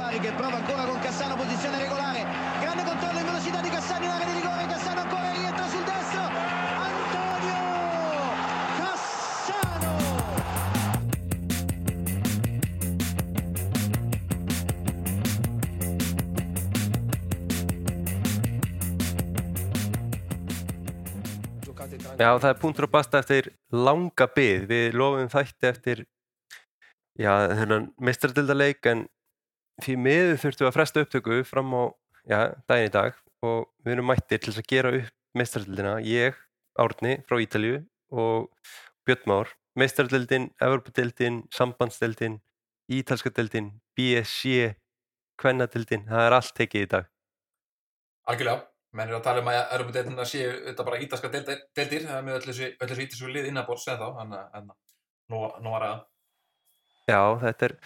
Bari che prova ancora con Cassano, posizione regolare, grande controllo in velocità di Cassano in area di rigore, Cassano ancora rientra sul destro, Antonio Cassano! Já, það er punktur að basta eftir langa en því miður þurftum við að fresta upptöku fram á já, daginn í dag og við erum mættir til að gera upp mistradildina. Ég, Árni frá Ítalju og Björn Már. Mistradildin, Evropadildin, Sambandsdildin, Ítalskadildin, BSC, Kvennadildin. Það er allt tekið í dag. Algjörlega, menn eru að tala um að Europadeildina séu þetta bara ítalska deildir, deildir það er með öllu þessu, ítalsku lið innanbór sem þá, nú, nú var að Já, þetta er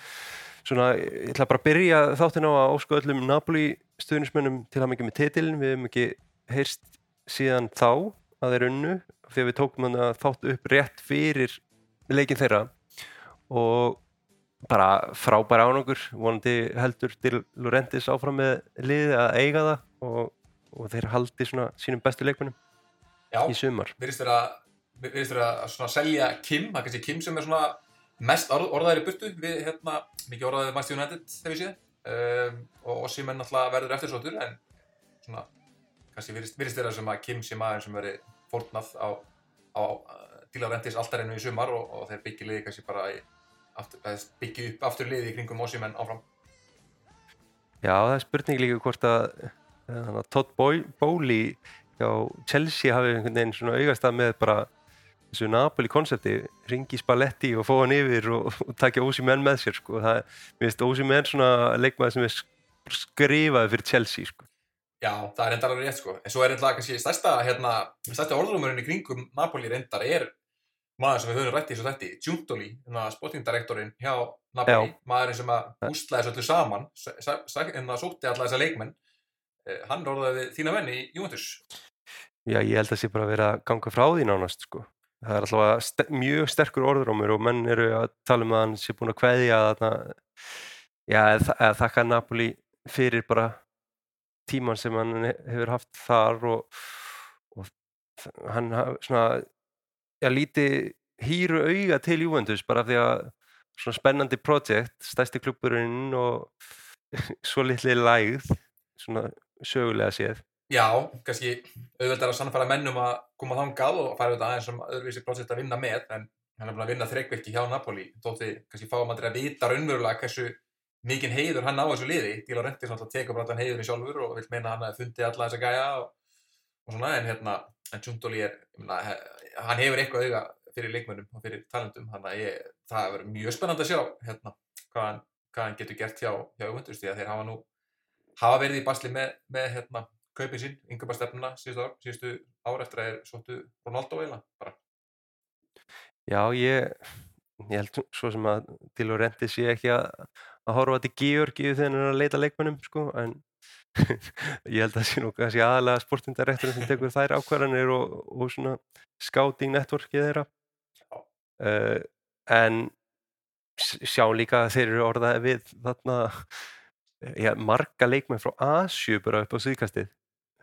svona, ég ætla bara að byrja þáttinn á að ósku öllum Napoli stuðnismönnum til að mikið með titilin, við hefum ekki heyrst síðan þá að þeir unnu þegar við tókum hann að þátt upp rétt fyrir leikin þeirra og bara frábæra árangur, vonandi heldur til Laurentis áfram með liði að eiga það og, og þeir haldi svona sínum bestu leikmennum já, í sumar. virðist vera virðist vera að svona selja Kim, það er kannski Kim sem er svona mest orð, orðaðir í burtu við hérna, mikið orðaðið Master United þegar við séð. Um, og Ossimenn náttúrulega verður eftirsóttur en svona kannski virðist, vera sem að Kim sé maður sem verið fórnað á, á Díla Rentis alltarinnu í sumar og, og þeir byggja liði kannski bara aftur, byggja upp aftur liði í kringum Ossimenn áfram. Já, það er spurning líka hvort að Todd Bowley hjá Chelsea hafi einhvern veginn svona augastað með bara þessu Napoli konsepti, ringi Spalletti og fá hann yfir og, og takja Ósi menn með sér sko. það, mér finnst Ósi menn svona leikmaður sem er sk- skrifaði fyrir Chelsea sko. Já, það er reyndar alveg rétt sko. En svo er reyndar kannski stærsta, hérna, stærsta orðrumurinn í kringum Napoli reyndar er maður sem við höfum rætt í þessu þætti, Giuntoli, hérna sportingdirektorinn hjá Napoli, maðurinn sem að hústlaði þessu öllu saman, sa- sa- sa- hérna sótti alla þessa leikmenn, eh, hann orðaði þína menn í Juventus. Já, ég held að sé bara að vera ganga frá því nánast sko. Það er alltaf st mjög sterkur orðrómur og menn eru að tala um að hann sé búin að kveðja já, eða, eða þakka Napoli fyrir bara tíman sem hann he- hefur haft þar og, og hann svona já, líti hýru auga til Juventus bara af því að svona spennandi projekt, stærsti klubburinn og svo litli lægð svona sögulega séð Já, kannski auðveldar að sannfæra mennum að koma þangað og fara auðvitað aðeins sem öðruvísi prósett að vinna með, en hann er búin að vinna þreikverki hjá Napoli, þótti kannski fáum að vita raunverulega hversu mikinn heiður hann á þessu liði, Díla Rentis náttúrulega tekur bara þann heiður í sjálfur og vil meina að hann hafi fundið alla þessa gæja og, og svona, en hérna, en Tjúndóli er, he- hann hefur eitthvað auga fyrir leikmönnum og fyrir talendum, þannig að það verður mjög spennandi að sjá, hérna, hvað hann, hvað hann getur gert hjá, hjá að hafa nú, hafa verið í basli með, með hérna, kaupin sín, yngöpastefnuna síðustu ár, síðustu ár eftir að þeir sóttu Ronaldo eiginlega, bara. Já, ég, ég held svo sem að til og rendi sé ekki að, að horfa til Georgíu þegar hann er að leita leikmönnum sko, en ég held að það sé nú kannski aðalega sportindarekturinn sem tekur þær ákvarðanir og, og svona scouting networkið þeirra. Uh, en sjá líka að þeir eru orðaði við þarna já, marga leikmenn frá Asju bara upp á síðkastið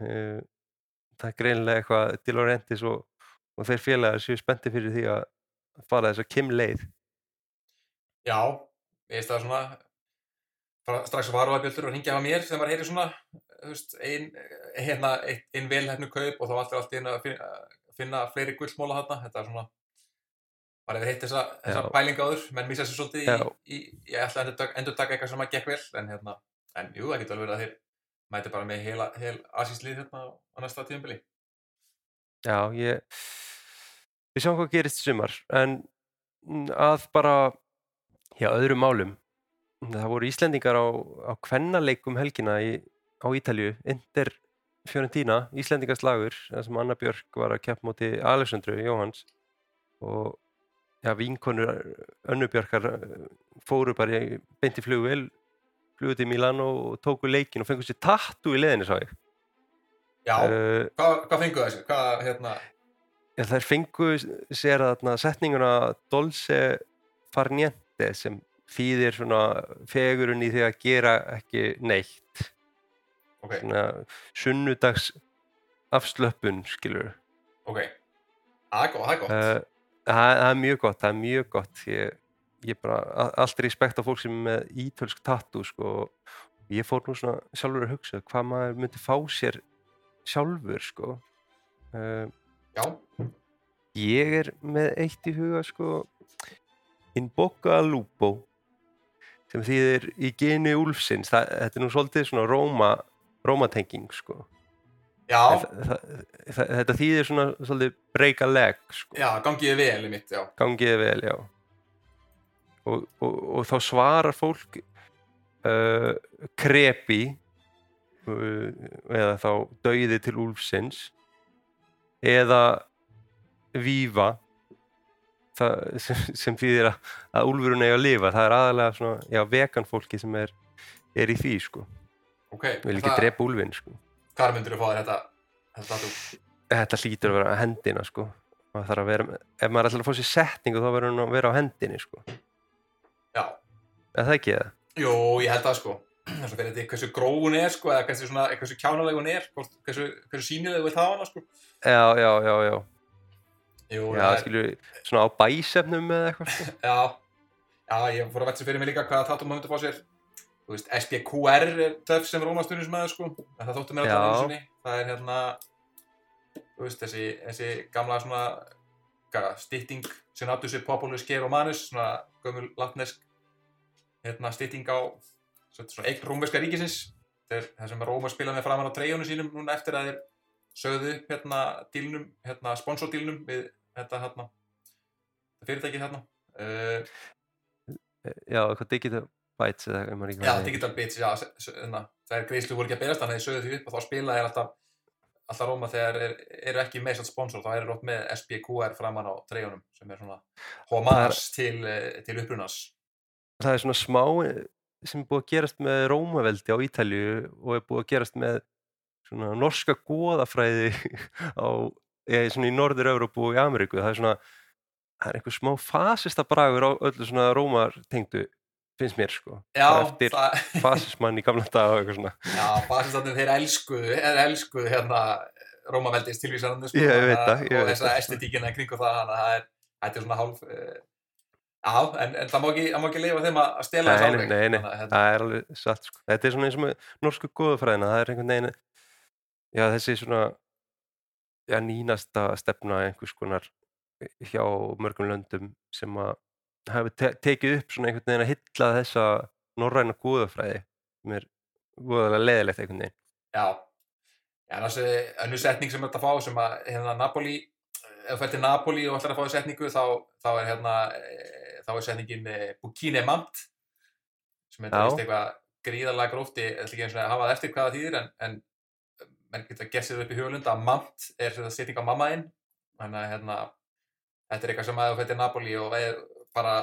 það er greinilega eitthvað til og rendis og, og þeir félagar séu spennti fyrir því að fara þess að kim leið. Já, ég veist það svona, fara strax að varu að bjöldur og hringja á mér þegar maður heyri svona, veist, ein, hérna, ein, ein velhæfnu kaup og þá allt er allt í einu að finna, finna fleiri gullmóla þarna, þetta er svona, maður hefur heitt þessa, þessa Já. pælinga áður, menn missa sér svolítið í, í, ég ætla að endur, taka eitthvað sem að gekk vel, en hérna, en jú, það getur alveg verið að þeir mæti bara með heila, heil asíslið hérna á næsta tíðumbili. Já, ég við sjáum hvað gerist sumar en að bara já, öðrum málum það voru Íslendingar á, á kvennaleikum helgina í, á Ítalju Inter Fiorentina, Íslendingaslagur þar sem Anna Björk var að keppa móti Alessandru Jóhans og já, vinkonur Önnu Björkar eh, fóru bara í beinti flugvél flugu til Milán og tóku leikin og fengu sér tattu í leðinni sá ég. Já, uh, hvað, hvað fengu þessu? Hvað, hérna, Já, þær fengu sér þarna setninguna Dolce Farniente sem þýðir svona fegurinn í því að gera ekki neitt. Ok, svona sunnudags afslöppun skilur ok. Það er gott, það, það er mjög gott, það er mjög gott. Ég, ég bara, allt respekt á fólk sem er með ítölsk tattoo sko. Og ég fór nú svona sjálfur að hugsa hvað maður myndi fá sér sjálfur sko. Uh, já, ég er með eitt í huga sko in boca lupo sem þýðir í geni úlfsins. Það, þetta er nú svolítið svona róma rómatenging sko. Já, það, það, þetta þýðir svona svolítið break a leg sko. Já, gangiði vel í mitt, já. Gangiði vel, já og, og, og þá svarar fólk uh, krepi uh, eða þá dauði til úlfsins eða vífa það, sem, sem þýðir að, að úlfurinn eigi að lifa. Það er aðalega svona, já, vegan fólki sem er, er í því, sko. Ok, vil ekki það- drepa úlfinn, sko. Hvar myndir þú fá þetta þetta þetta hlýtur að vera að hendina, sko. Maður að vera, ef maður ætlar að fá sér setningu þá verður hann að vera á hendinni, sko já, er það ekki það? jú, ég held það sko. Þess að fyrir þetta hversu gróð hún er sko eða hversu, svona, hversu kjánaleg hún er hversu, hversu sínileg vilt hafa hana sko. Já, já, já, já, jú, já, það er- skilur svona á bæsefnum eða eitthvað, sko. Já, já, ég fór að velta fyrir mig líka hvaða tattoo maður myndi fá sér. Þú veist, SPQR er töf sem rómastunnismæður sko. En það þóttu mér að sinni. Það er hérna þú veist, þessi, þessi gamla svona hvað, stytting Senatus Populus Ger Romanus svona gömul latnesk hérna stytting á eign rómverska ríkisins það sem Róma spila með framan á treyjunum sínum núna eftir að þeir sögðu hérna dílnum, hérna sponsordílnum við þetta hérna fyrirtækið hérna uh, Já, eitthvað digital bites eða ég maður ekki Já. Digital Bits, já, hérna, það er greiðslu voru ekki að berast, þannig að þið sögðu því upp og þá spila er alltaf, alltaf Róma þegar er, eru ekki með sponsor, þá eru rótt með SBQR framan á treyjunum sem er svona homage til, eh, til upprunans. Það er svona smá eh, sem er búið að gerast með Rómaveldi á Ítalju og er búið að gerast með svona norska goðafræði á, eða svona í Norður-Európu og í Ameríku. Það er svona, það er einhver smá fasista bragur á öllu svona Rómartengdu, finnst mér sko. Já, eftir það, fasismann í gamla dag og eitthvað svona. já, basistandinn þeir elskuðu, elskuðu hérna Rómaveldis tilvísanandi, sko, Ég veit að- það, og veit þessa það. estetíkina kringu það, þannig að það er, þetta er svona hálf, uh, já, en, en það má ekki, það ekki leifa þeim að að stela Nei, þess nei, alveg. nei, nei, að, hérna, það er alveg satt sko. Þetta er svona eins og með norsku goðafræðina, það er einhvern veginn, já þessi svona, já nýnasta stefna einhvers konar hjá mörgum löndum sem að hafi te tekið upp svona einhvern veginn að hylla þessa norræna goðafræði sem er voðalega leðilegt einhvern veginn. Já, já en þessi önnur setning sem þetta fá sem að hérna Napoli, ef þú fær til Napoli og ætlar að fá í setningu þá, þá er hérna, eh, þá er setningin eh, Bukine Mant sem er vist eitthvað gríðarlega grófti, ég ætla ekki eins og að hafa það eftir hvað það þýðir en, en menn geta gert sér upp í hugulund að Mant er þetta setning á mammaðinn þannig að hérna, þetta er eitthvað sem að ef þú fær til Napoli og ef, bara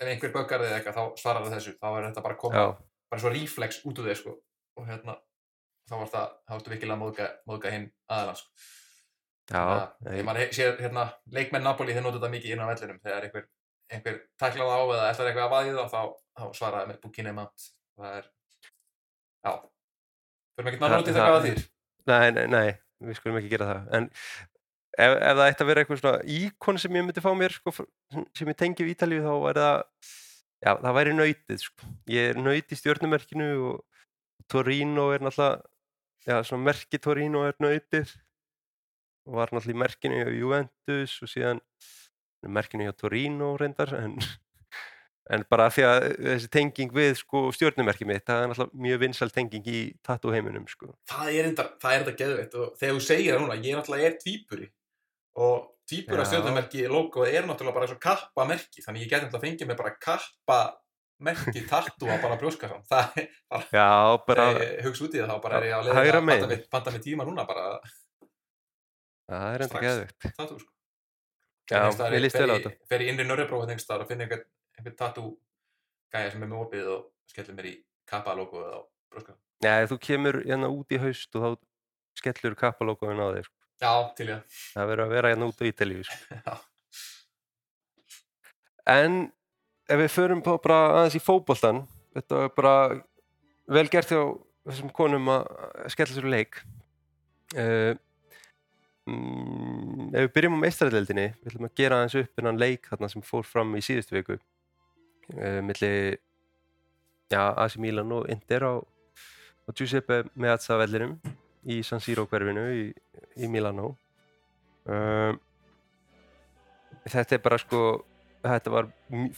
ef einhver böggar þig eitthvað þá svarar það þessu, þá er þetta bara að koma Já, bara svo reflex út úr þig sko. Og hérna þá var það, þá varstu virkilega að móðga, móðga hinn aðeins sko. já, að ég maður sé hérna leikmenn Napoli þeir nota þetta mikið inn á vellinum. Þegar einhver, einhver það á eða ætlar eitthvað að vaðið þá, þá svaraði með búkinni mant það er já. Fyrir mig ekki náttúrulega í það Það- hvað þýr nei, nei, nei, við skulum ekki gera það. En ef, ef það ætti að vera eitthvað svona íkon sem ég myndi fá mér sko, sem ég tengi við Ítalíu þá er það, já, það væri nautið sko. Ég er naut í stjórnumerkinu og Torino er náttúrulega, merki Torino er nautið og var náttúrulega í merkinu hjá Juventus og síðan merkinu hjá Torino reyndar en, en bara því að þessi tenging við sko stjórnumerki mitt, það er náttúrulega mjög vinsal tenging í tattoo heiminum sko. það er enda, það er enda geðveitt og þegar þú segir það núna, ég náttúrulega er tvíburi og tvíbura Já. stjórnumerki logo er náttúrulega bara eins og kappa merki þannig ég geti náttúrulega fengið mig bara kappa merki tattúa bara brjóska saman það er bara Já, ég hugsa út í það þá bara er ég að leiða að panta mig tíma núna bara það er enda geðvikt. tattoo sko. Já, er- líst vel á í- þetta. fer í innri nörriprófið einhvers staðar og finna einhvern, einhvern tattoo gæja sem er með opið og skellir mér í kappa logoið á brjóska Nei, þú kemur hérna út í haust og þá skellur kappalókuðin á þig. Sko. Já, til ég Það verður að vera hérna út á Ítalíu. Sko. En ef við förum bara- bara aðeins í fótboltan þetta var bara vel gert hjá þessum konum að skella sér leik uh, mm, ef við byrjum á meistaradeildinni við ætlum að gera aðeins upp innan leik þarna sem fór fram í síðustu viku uh, milli já, AC Milan og Inter á, á Giuseppe Meazza vellinum í San Siro hverfinu í, í Milano. Um, þetta er bara sko þetta var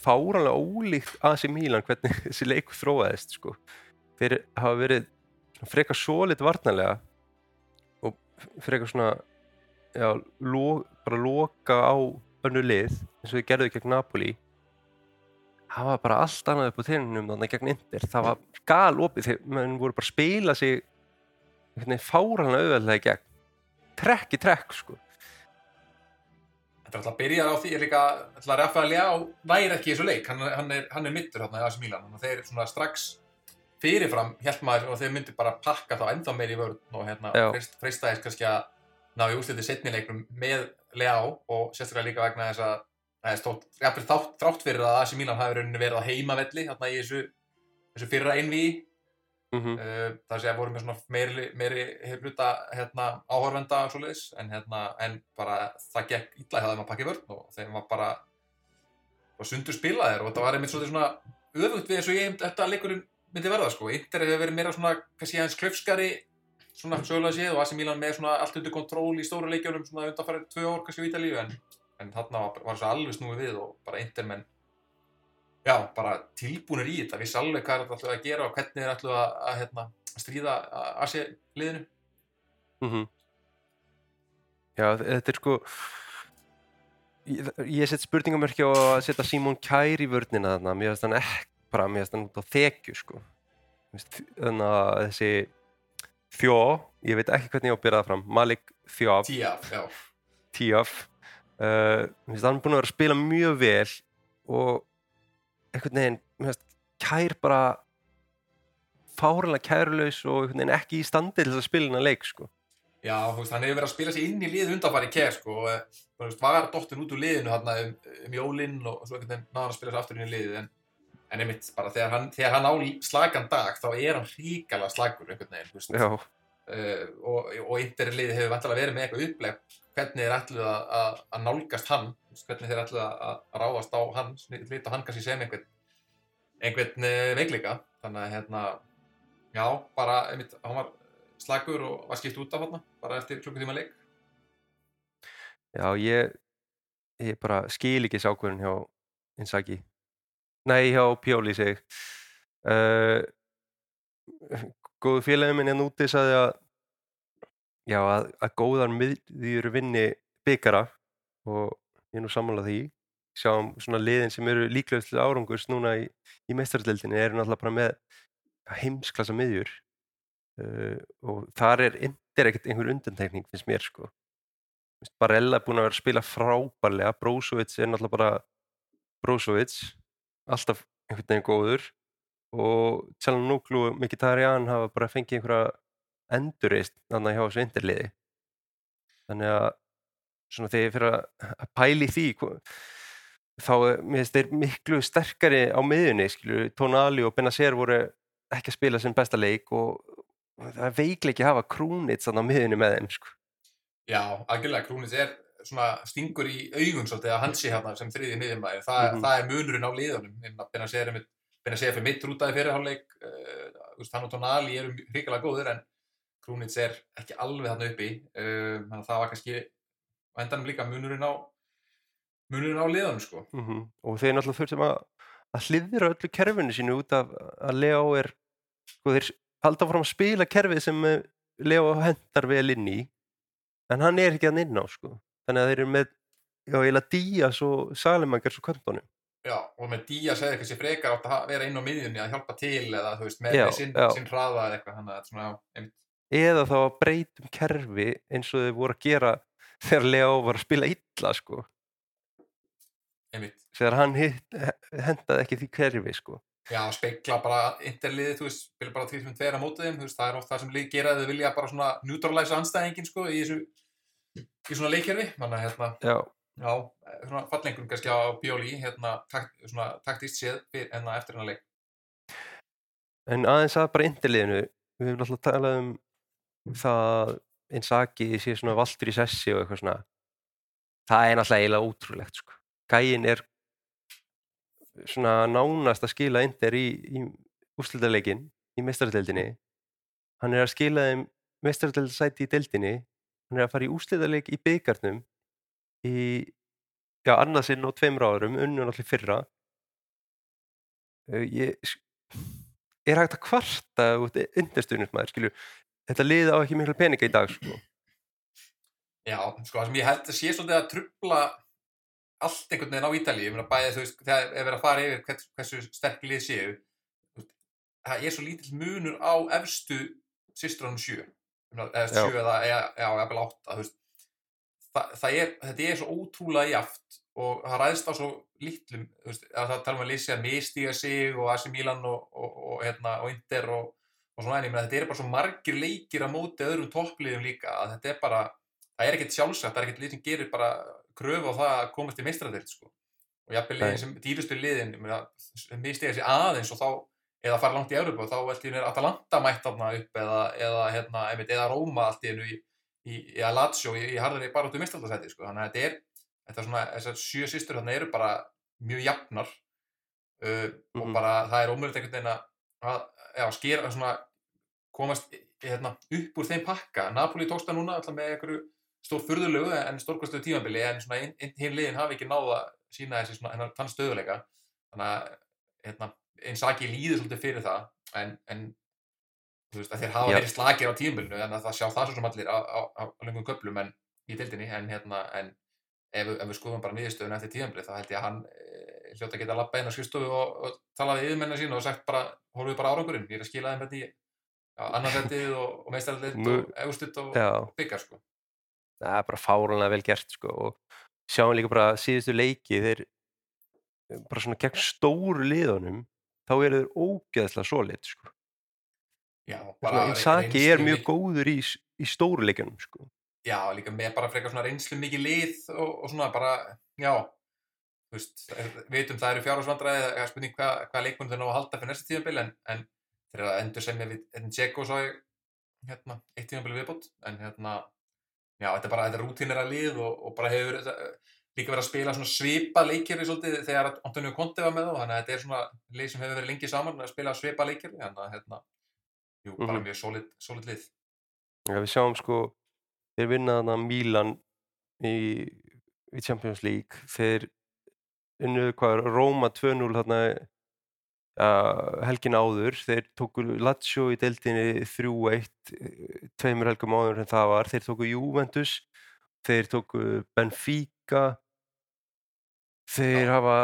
fáránlega ólíkt AC Milan hvernig þessi leikur þróaðist sko. Þeir hafa verið frekar svolít varnarlega og frekar svona já, lo, bara loka á önnu lið eins og þið gerðu gegn Napoli. Það var bara allt annað upp á þeirinum þannig gegn Inter. Það var gal opið þeir menn voru bara að spila sig fáránlega auðveldlega í gegn. Trekk í trekk sko. Þetta er alltaf að byrja á því líka alltaf að Rafael Ljá væri ekki í þessu leik. Hann, hann er, hann er mittur hérna í AC Milan og þeir svona strax fyrirfram held maður og þeir myndi bara pakka þá ennþá meir í vörð og hérna freistaðist kannski að ná í úrslitið setnileiknum með Ljá og sérstaklega líka vegna þess að það er stótt, þrátt fyrir að AC Milan hafi verið á heimavelli hérna í þessu, þessu fyrra einví mm uh, það sé að voru með svona meiri, meiri hluta hérna, áhorfenda og svoleiðis en, hérna, en bara það gekk illa að pakka í vörn og þeim var bara, bara sundur spilaðir og þetta var einmitt svona öfugt við eins og ég þetta leikurinn myndi verða sko. Inter hefur verið meira svona kannski aðeins klöfskari svona sögulega séð og AC Milan með svona allt undir kontról í stóru leikjunum svona undanfarið tvö ár kannski á Ítalíu en, en þarna var, var þessu alveg snúið við og bara Inter menn já, bara tilbúinir í þetta, vissi alveg hvað er þetta ætluð að gera og hvernig er ætluð að, að, hérna, að stríða Asi-liðinu. -hmm. Já, þetta er sko ég, ég set spurningamörki á að setja Simon Kær í vörnina þarna, mér finnst hann ekki bara, mér finnst hann út á þekju sko þannig að þessi þjó, ég veit ekki hvernig ég á að byrja það fram Malik Þjóf. Tíaf uh, mér finnst hann búin að vera að spila mjög vel og einhvern veginn, finnst Kær bara fáranlega kærulaus og ekki í standi til þess að spila hennar leik sko. Já, veist, hann hefur verið að spila sér inn í liðu undanfari kér, sko, og eh, veist, var dóttin út úr liðinu hann um, um jólinn og svo veginn náður að spila sér aftur inn í liðið, en, en einmitt, bara þegar hann, þegar hann á slagan dag, þá er hann ríkala slagur einhvern veginn, veist, uh, og, og Interliði hefur vantilega verið með eitthvað uppleg hvernig þeir ætluð að, að, nálgast hann hvernig þeir ætluð að, ráðast á hann lítið hann kannski sem einhvern einhvern uh, veikleika. Þannig að hérna já, bara, einmitt, hann var slagur og var skipt út af hann bara eftir klukkutíma leik. Já, ég ég bara skil ekki sákvörðin hjá Inzaghi. Nei, hjá Pjóli seg uh, Góðu félagin minn hérna úti sagði að já, að, að góðar miðjur vinni byggara og ég er nú samanlega því. Sjáum svona liðin sem eru líklegast til árangurs núna í, í meistardeldinni eru náttúrulega bara með heimsklassa miðjur uh, og þar er indir ekkert einhver undantekning finnst mér sko. Barella er búin að vera að spila frábærlega Brozovic er náttúrulega bara Brozovic alltaf einhvern veginn góður og Tjalanoglu og Mkhitaryan hafa bara fengið einhverja endurist þannig hjá þessu inderliði þannig að svona þegar ég fyrir að að pæli því þá er- mér finnst þeir miklu sterkari á miðunni skilju, Tonali og Benacer voru ekki að spila sinn besta leik og það er veikleiki að hafa Krúnitz á miðunni með þeim sko. já, algjörlega, Krúnins er svona stingur í augun svolítið að hans sé hérna sem þriði miðjumæður, Þa, Mhm. það er munurinn á liðunum Benna segir einmitt Benna segir fyrir mitt rútaði fyrirháleik uh, hann og Tonali eru hrikalega góður en Krúnits er ekki alveg þarna uppi uh, þannig að það var kannski á endanum líka munurinn á munurinn á liðunum sko. Mm og þeir náttúrulega þurftum að, að hliðra öllu kerfinu sínu út af að Leo er sko þeir halda fram að spila kerfið sem eh, Leo hendar vel inn í en hann er ekki að inn á sko. Þannig að þeir eru með já, eiginlega Díaz og Salimangers og Köntunum Já, og með Díaz eða eitthvað sem frekar átt að vera inn á miðjunni að hjálpa til eða þú veist, með, með sinn, sinn hraða eða eitthvað þannig að þetta er svona, einmitt eða þá að breytum kerfi eins og þeir voru að gera þegar Leo var að spila illa sko. Einmitt. Þegar hann hitt, hendaði ekki því kerfi sko. Já, speikla bara interliðið, þú veist, spila bara 3-5-2 á mótið þeim, þú veist, það er oft það sem lið gera að þau vilja bara svona neutralæsa anstæðingin, sko, í þessu, í svona leikkerfi, þannig að hérna, já, Já, svona fallengur kannski á Bjóli, hérna, takt, svona taktist séð fyrir, en eftir hennar leik. En aðeins að bara inderliðinu, við hefum alltaf talað um það Inzaghi sé svona valtur í sessi og eitthvað svona. Það er náttúrulega eiginlega ótrúlegt sko. Gæin er svona nánast að skila Inder í, í úrslutaleikin í meistardeldinni. Hann er að skila þeim meistardeldasæti í deldinni. Hann er að fara í úrslutaleik í byggarnum í, já, annarsinn og tveimur árum, unnum allir fyrra. Ég, er hægt að kvarta út undirstuðnum maður, skilju. Þetta liði á ekki miklu peninga í dag, sko. Já, sko, það sem ég held að sé svolítið að trubla allt einhvern veginn á Ítalíu, ég meina bæði þú veist, þegar við erum að fara yfir hvers, hversu sterk lið séu, það er svo lítill munur á efstu sýstrónum sjö, eða sjö eða, eða átta, það er, þetta er svo ótrúlega jaft og það ræðist á svo lítlum, það tala um að lýsa að mistiga sig og AC Milan og, og, og, hérna, og Inter og og svona en ég meina þetta er bara svo margir leikir á móti öðrum toppliðum líka að þetta er bara, það er ekkert sjálfsagt, það er ekkert lið sem gerir bara kröfu á það að komast í meistradelt sko og jafnveg liðin sem dýrustu liðin mistiða sér aðeins og þá eða fara langt í Európa og þá veldi hérna Atalanta mætt þarna upp eða, eða, hérna, einmitt, eða Róma allt í hennu í Lazio í, í harðari bara út í mestradarsæti sko þannig að þetta er, þetta er svona, þessar sjö sýstur þarna eru bara mjög jafnar uh, mm -hmm. og mhm. bara það er ómöðulegt einhvern veginn að já, skera svona komast hérna, upp úr þeim pakka. Napoli tókst það núna alltaf með einhverju stór fyrðulegu en stórkvæmstöðu tímabili en hinn liðin hafi ekki náða sína þessi svona tann stöðuleika þannig að hérna, einn saki líður svolítið fyrir það en, en þú veist að þeir hafa verið slagir á tímabilinu en það sjá það svo sem allir á, á, á lengum köplum en í dildinni en hérna en ef, ef við skoðum bara nýðistöðun eftir tímabili þá held ég að hann e, hljóta að geta lappa inn á skrifstofu og, og tala við yfirmennar sín og sagt bara hólfið bara árangurinn, ég er að skila þeim þetta í annarsettið og, og meistarallit og egustitt og, byggar sko. Það er bara fárunlega vel gert sko og sjáum líka bara síðustu leiki þeir bara svona gegn stóru liðunum þá eru þeir ógeðslega svo lit sko. Já, bara Saki er mjög góður í, í stóru leikunum sko. Já, líka með bara frekar svona reynslu mikið lið og, og svona bara, já veist, veitum það eru fjárhásvandræði það er spurning hvað hva leikmenn þau ná að halda fyrir næsta tíðanbíl en, en þeir eru að endur semja við enn Tjekko svo hérna, eitt tímanbili viðbútt en hérna, já, þetta er bara þetta er rútínera lið og, og bara hefur þetta, líka verið að spila svona svipa leikjari svolítið þegar Antonio Conte var með þá þannig að þetta er svona lið sem hefur verið lengi saman að spila svipa leikjari þannig að hérna, jú, bara mm -hmm. mjög solid, lið Já, við sjáum sko þeir vinnaðan að Mílan í, í Champions League þeir unnuðu hvað Róma 2-0 hérna helgin áður, þeir tóku Lazio í deildinni 3-1 tveimur helgum áður en það var. Þeir tóku Juventus þeir tóku Benfica. Þeir hafa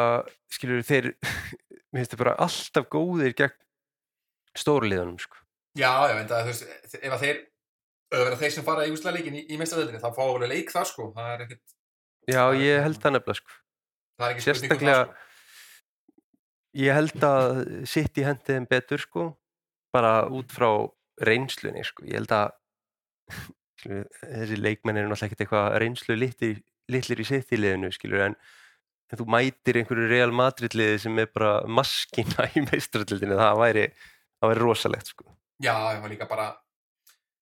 skiljur þeir mér finnst það bara alltaf góðir gegn stórliðanum sko. Já, já, en það, þú veist, ef að þeir ef þeir sem fara í úslæðleikin í, í mestaröldinni þá fá alveg leik þar sko. Það er ekkert Já, ég held það nefnilega sko Er um það sko Ég held að sitt í hendiðin betur sko, bara út frá reynslunni sko. Ég held að þessi leikmenn eru náttúrulega ekkert eitthvað reynslu litlir, litlir í sitt í liðinu skilur en, en þú mætir einhverju Real Madrid liði sem er bara maskina í meistrarlildinu, það væri, það væri rosalegt sko. Já, það var líka bara,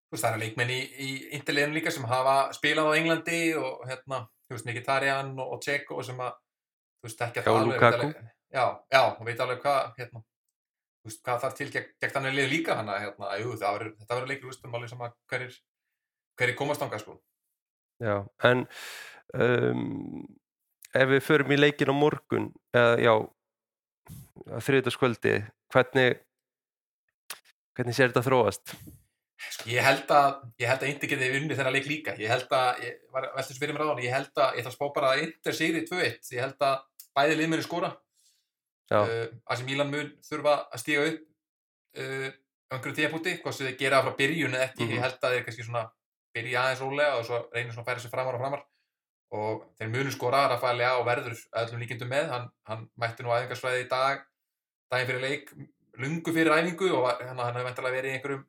þú veist það eru leikmenn í, í interliðinu líka sem hafa spilað á Englandi og hérna, þú veist Mkhitaryan og, og Ceko sem að, þú veist ekki að það alveg já, já, og veit alveg hvað hérna, veist, hvað þarf til gegn, gegn þannig lið líka hann að hérna, jú, verður, þetta verður leikur úrstum alveg sem að hverjir, hverjir komast ánga sko. Já, en um, ef við förum í leikin á morgun eða já þriðdaskvöldi, hvernig hvernig sér þetta þróast? Sko, ég held að ég held að Indi getið unni þennan leik líka ég held að, ég var veldur sem fyrir mér á hann ég held að, ég að spá bara að Indi sigri 2-1 ég held að bæði liðmjöri skóra uh, að sem Mílan mun þurfa að stíga upp uh, einhverju tíapúti, hvað sem þið gera frá byrjun eða ekki, mm -hmm. ég held að þeir kannski svona byrja aðeins rólega og svo reynir svona að færa sér framar og framar. Og þeir munu skora Rafael Leá og verður öllum líkindum með, hann, hann mætti nú aðeingarsvæði í dag, daginn fyrir leik lungu fyrir æfingu og hann, hann hefði vendalega verið í einhverjum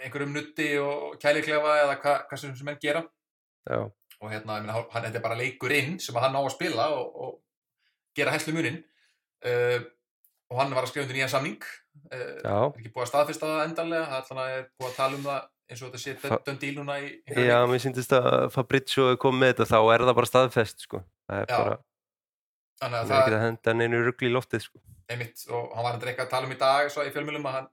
einhverjum nutti og kæliklefa eða hva, hvað sem sem menn gera. Já. og hérna, meina, hann, þetta er bara leikurinn sem hann á að spila og, og gera hæslu munin uh, og hann var að skrifa undir nýjan samning uh, er ekki búið að staðfesta það endanlega það er búið að tala um það eins og þetta sé Fa- dönn díl núna í, í já, mér syndist að Fabrizio kom með þetta, þá er það bara staðfest, sko. Það er Já, bara, þannig það að er það ekki að henda neinu rugli í loftið, sko. einmitt og hann var að dreika að tala um í dag svo í fjölmjölum að hann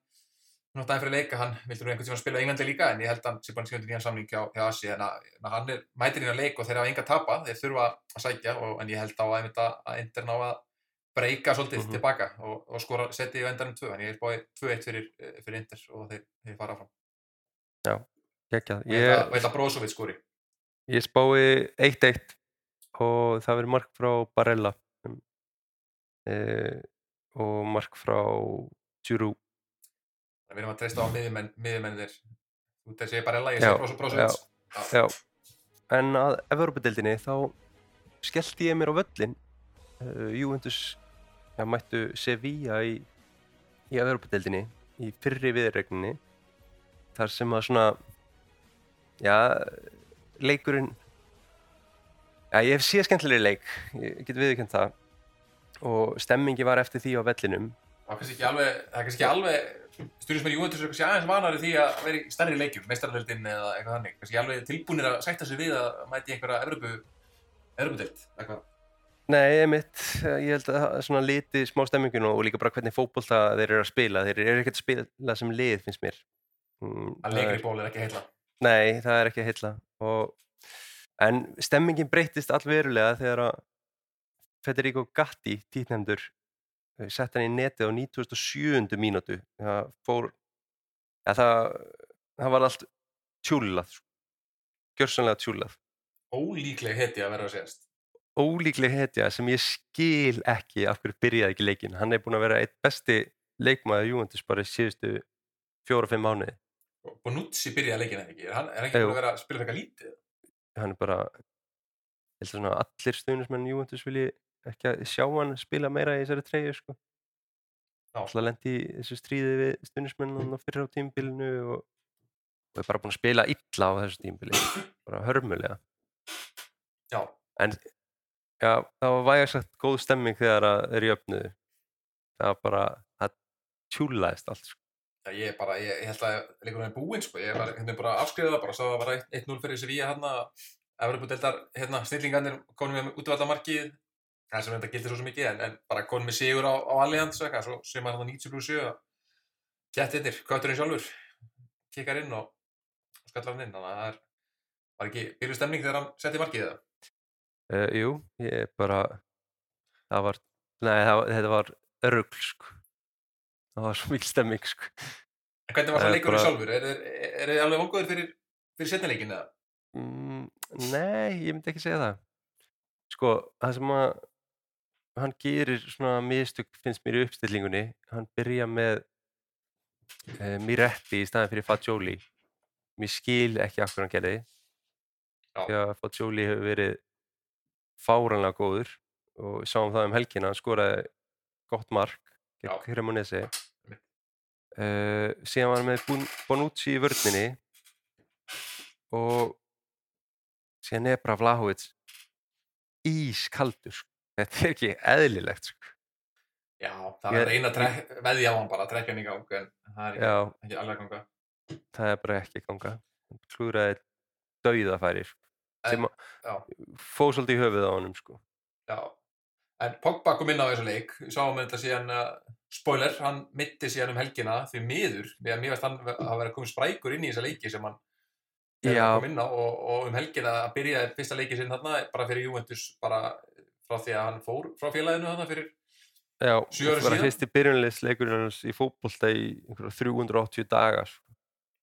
nátt aðeins fyrir leika, hann vildi nú einhvern tíma spila í Englandi líka? En ég held að hann sé bara skjöndi nýjan samning hjá, hjá Asi en að, að hann er mætir inn að leik og þeir hafa enga að tapa, þeir þurfa að sækja og, en ég held á að, einmitt að, að Inter ná að breyka svolítið Mhm. tilbaka og, og skora setja í endanum 2 en ég er búið 2-1 fyrir, eh, fyrir Inter og þeir, þeir fara fram held Ég, að- og ég held að Brozovic skori. Ég spái 1-1 og það verður mark frá Barella. E, og mark frá Giroud. Við erum að treysta á miðjumenn, miðjumennir þú þeir segir Barella, ég Já, segi Brozo- Brozovic Já, en að Evropadeildinni þá skellti ég mér á völlin uh, Juventus ja, mættu Sevilla í, í Evropadeildinni í fyrri viðregninni þar sem að svona já, leikurinn já, ég hef séð skemmtilegri leik. Ég get viðurkennt það. Og stemmingi var eftir því á vellinum. Það er kannski ekki alveg, það stjórnismenn Juventus er kannski aðeins vanari því að vera í stærri leikjum, meistararöldin eða eitthvað þannig, kannski alveg tilbúinir að sætta sig við að mæti einhverja Evropu Evropudelt, eitthvað Nei, einmitt, ég held að það er svona liti smá stemmingun og líka bara hvernig fótbolta þeir eru að spila, þeir eru ekkert að spila sem lið finnst mér. Mm, að það leikri ból er ekki heila Nei, það er ekki að heilla. Og, en stemmingin breytist allverulega þegar að Federico Gatti, títnefndur sett hann í netið á 97. mínútu. Það fór ja, það, það var allt tjúlað sko. gjörsanlega tjúlað ólíkleg heti að vera að segjast ólíkleg hetja sem ég skil ekki af hverju byrjaði ekki leikin hann er búinn að vera eitt besti leikmaður Juventus bara í síðustu fjóra-fimm mánuði. Og Bonucci byrjaði leikina ekki, er hann er ekki búin að vera að spila eitthvað lítið? Hann er bara allir stuðnismenn Juventus vilji ekki að sjá hann spila meira í þessari treyju sko. Alltaf lendi í þessu stríði við stuðnismenn á fyrir á tímbilinu og, og er bara búinn að spila illa á þessu tímbili bara hörmulega. Já, já, það var vægast sagt góð stemming þegar að þeir jöfnuðu. Það var bara, það tjúlaðist allt sko. já ég er bara, ég, ég held að leikurinn er búinn sko, ég var hérna bara afskriðað bara, sá að það var 1-0 fyrir Sevilla hérna. Evropudeldar, hérna, snillingarnir konum með útvallamarkið það sem þetta gildir svo mikið, en, en bara konum með sigur á, á Allianz, sem að hann 90 plus 7 Kettinir, kötturinn sjálfur kikkar inn og, og skallar hann inn, þannig að það er var ekki byrju stemning þegar hann setti markið það uh, jú, ég bara það var, nei, það, þetta var örugl sko. það var svo mikil stemming sko. En hvernig var Það er leikurinn bara- sjálfur? Er, er, er þið alveg vongóður fyrir, fyrir setnileikin eða? mm, nei, ég myndi ekki segja það sko, það sem að hann gerir svona mistök finnst mér í uppstillingunni. Hann byrja með uh, Miretti í staðin fyrir Fagioli. Mér skil ekki af hverju hann gerði. Því að Fagioli hefur verið fáranlega góður og við sáum það um helgina. Hann skoraði gott mark gegn Cremonese. Uh, síðan var hann með Bonucci í vörninni og síðan bara Vlahovic ískaldur. Þetta er ekki eðlilegt sko. Já, það er trek, veðja á hann bara trekja hann í gang en það er ekki, ekki alveg ganga. það er bara ekki ganga. Hann klúðraði dauðafæri sko, sem fóð svolítið í höfuð á honum sko. Já, en Pogba kom inn á þessu leik, við sáum þetta síðan, uh, spoiler, hann mitti síðan um helgina því miður, mér veist hann að vera komið sprækur inn í þessa leiki sem hann hann kom inn á og, og um helgina að byrja fyrsta leiki sinn þarna bara fyrir Juventus bara frá því að hann fór frá félaginu þarna fyrir, Já, þetta var síðan? fyrsti byrjunleisleikurinn hans í fótbolta í einhverja 380 dagar sko.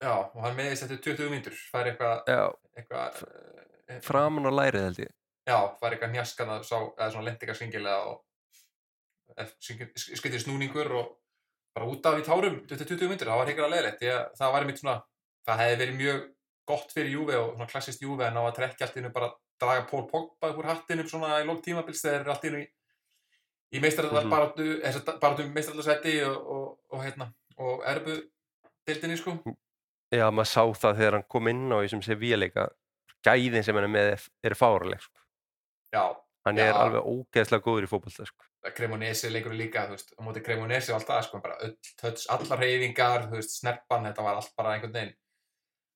já, og hann meðist eftir 20 mínútur, fær eitthvað, Já, eitthvað, uh, framan á lærið held ég já, fær eitthvað njaskan að sá, eða svona lendingar svingilega og skrittir snúningur og bara út af í tárum eftir 20 myndir, það var heikar að leiðilegt því að það svona, það hefði verið mjög gott fyrir Júve og svona klassist Júve en á að trekja allt innu bara draga Pól Pogba úr hattinum svona í lók tímabils þegar allt innu í, í meistarallar Mhm. baráttu, þess baráttu meistarallarsetti og, og, og hérna og erbu deildinni sko Já, maður sá það þegar hann kom inn á í sem sé víleika gæðin sem hann er með er- fáraleg sko. Já, hann Já. er alveg ógeðslega góður í fótbolta sko. Cremonese leikur líka, þú veist, á móti Cremonese og allt það, sko, bara öll, allar reyfingar, þú veist, snerpan, þetta var allt bara einhvern veginn,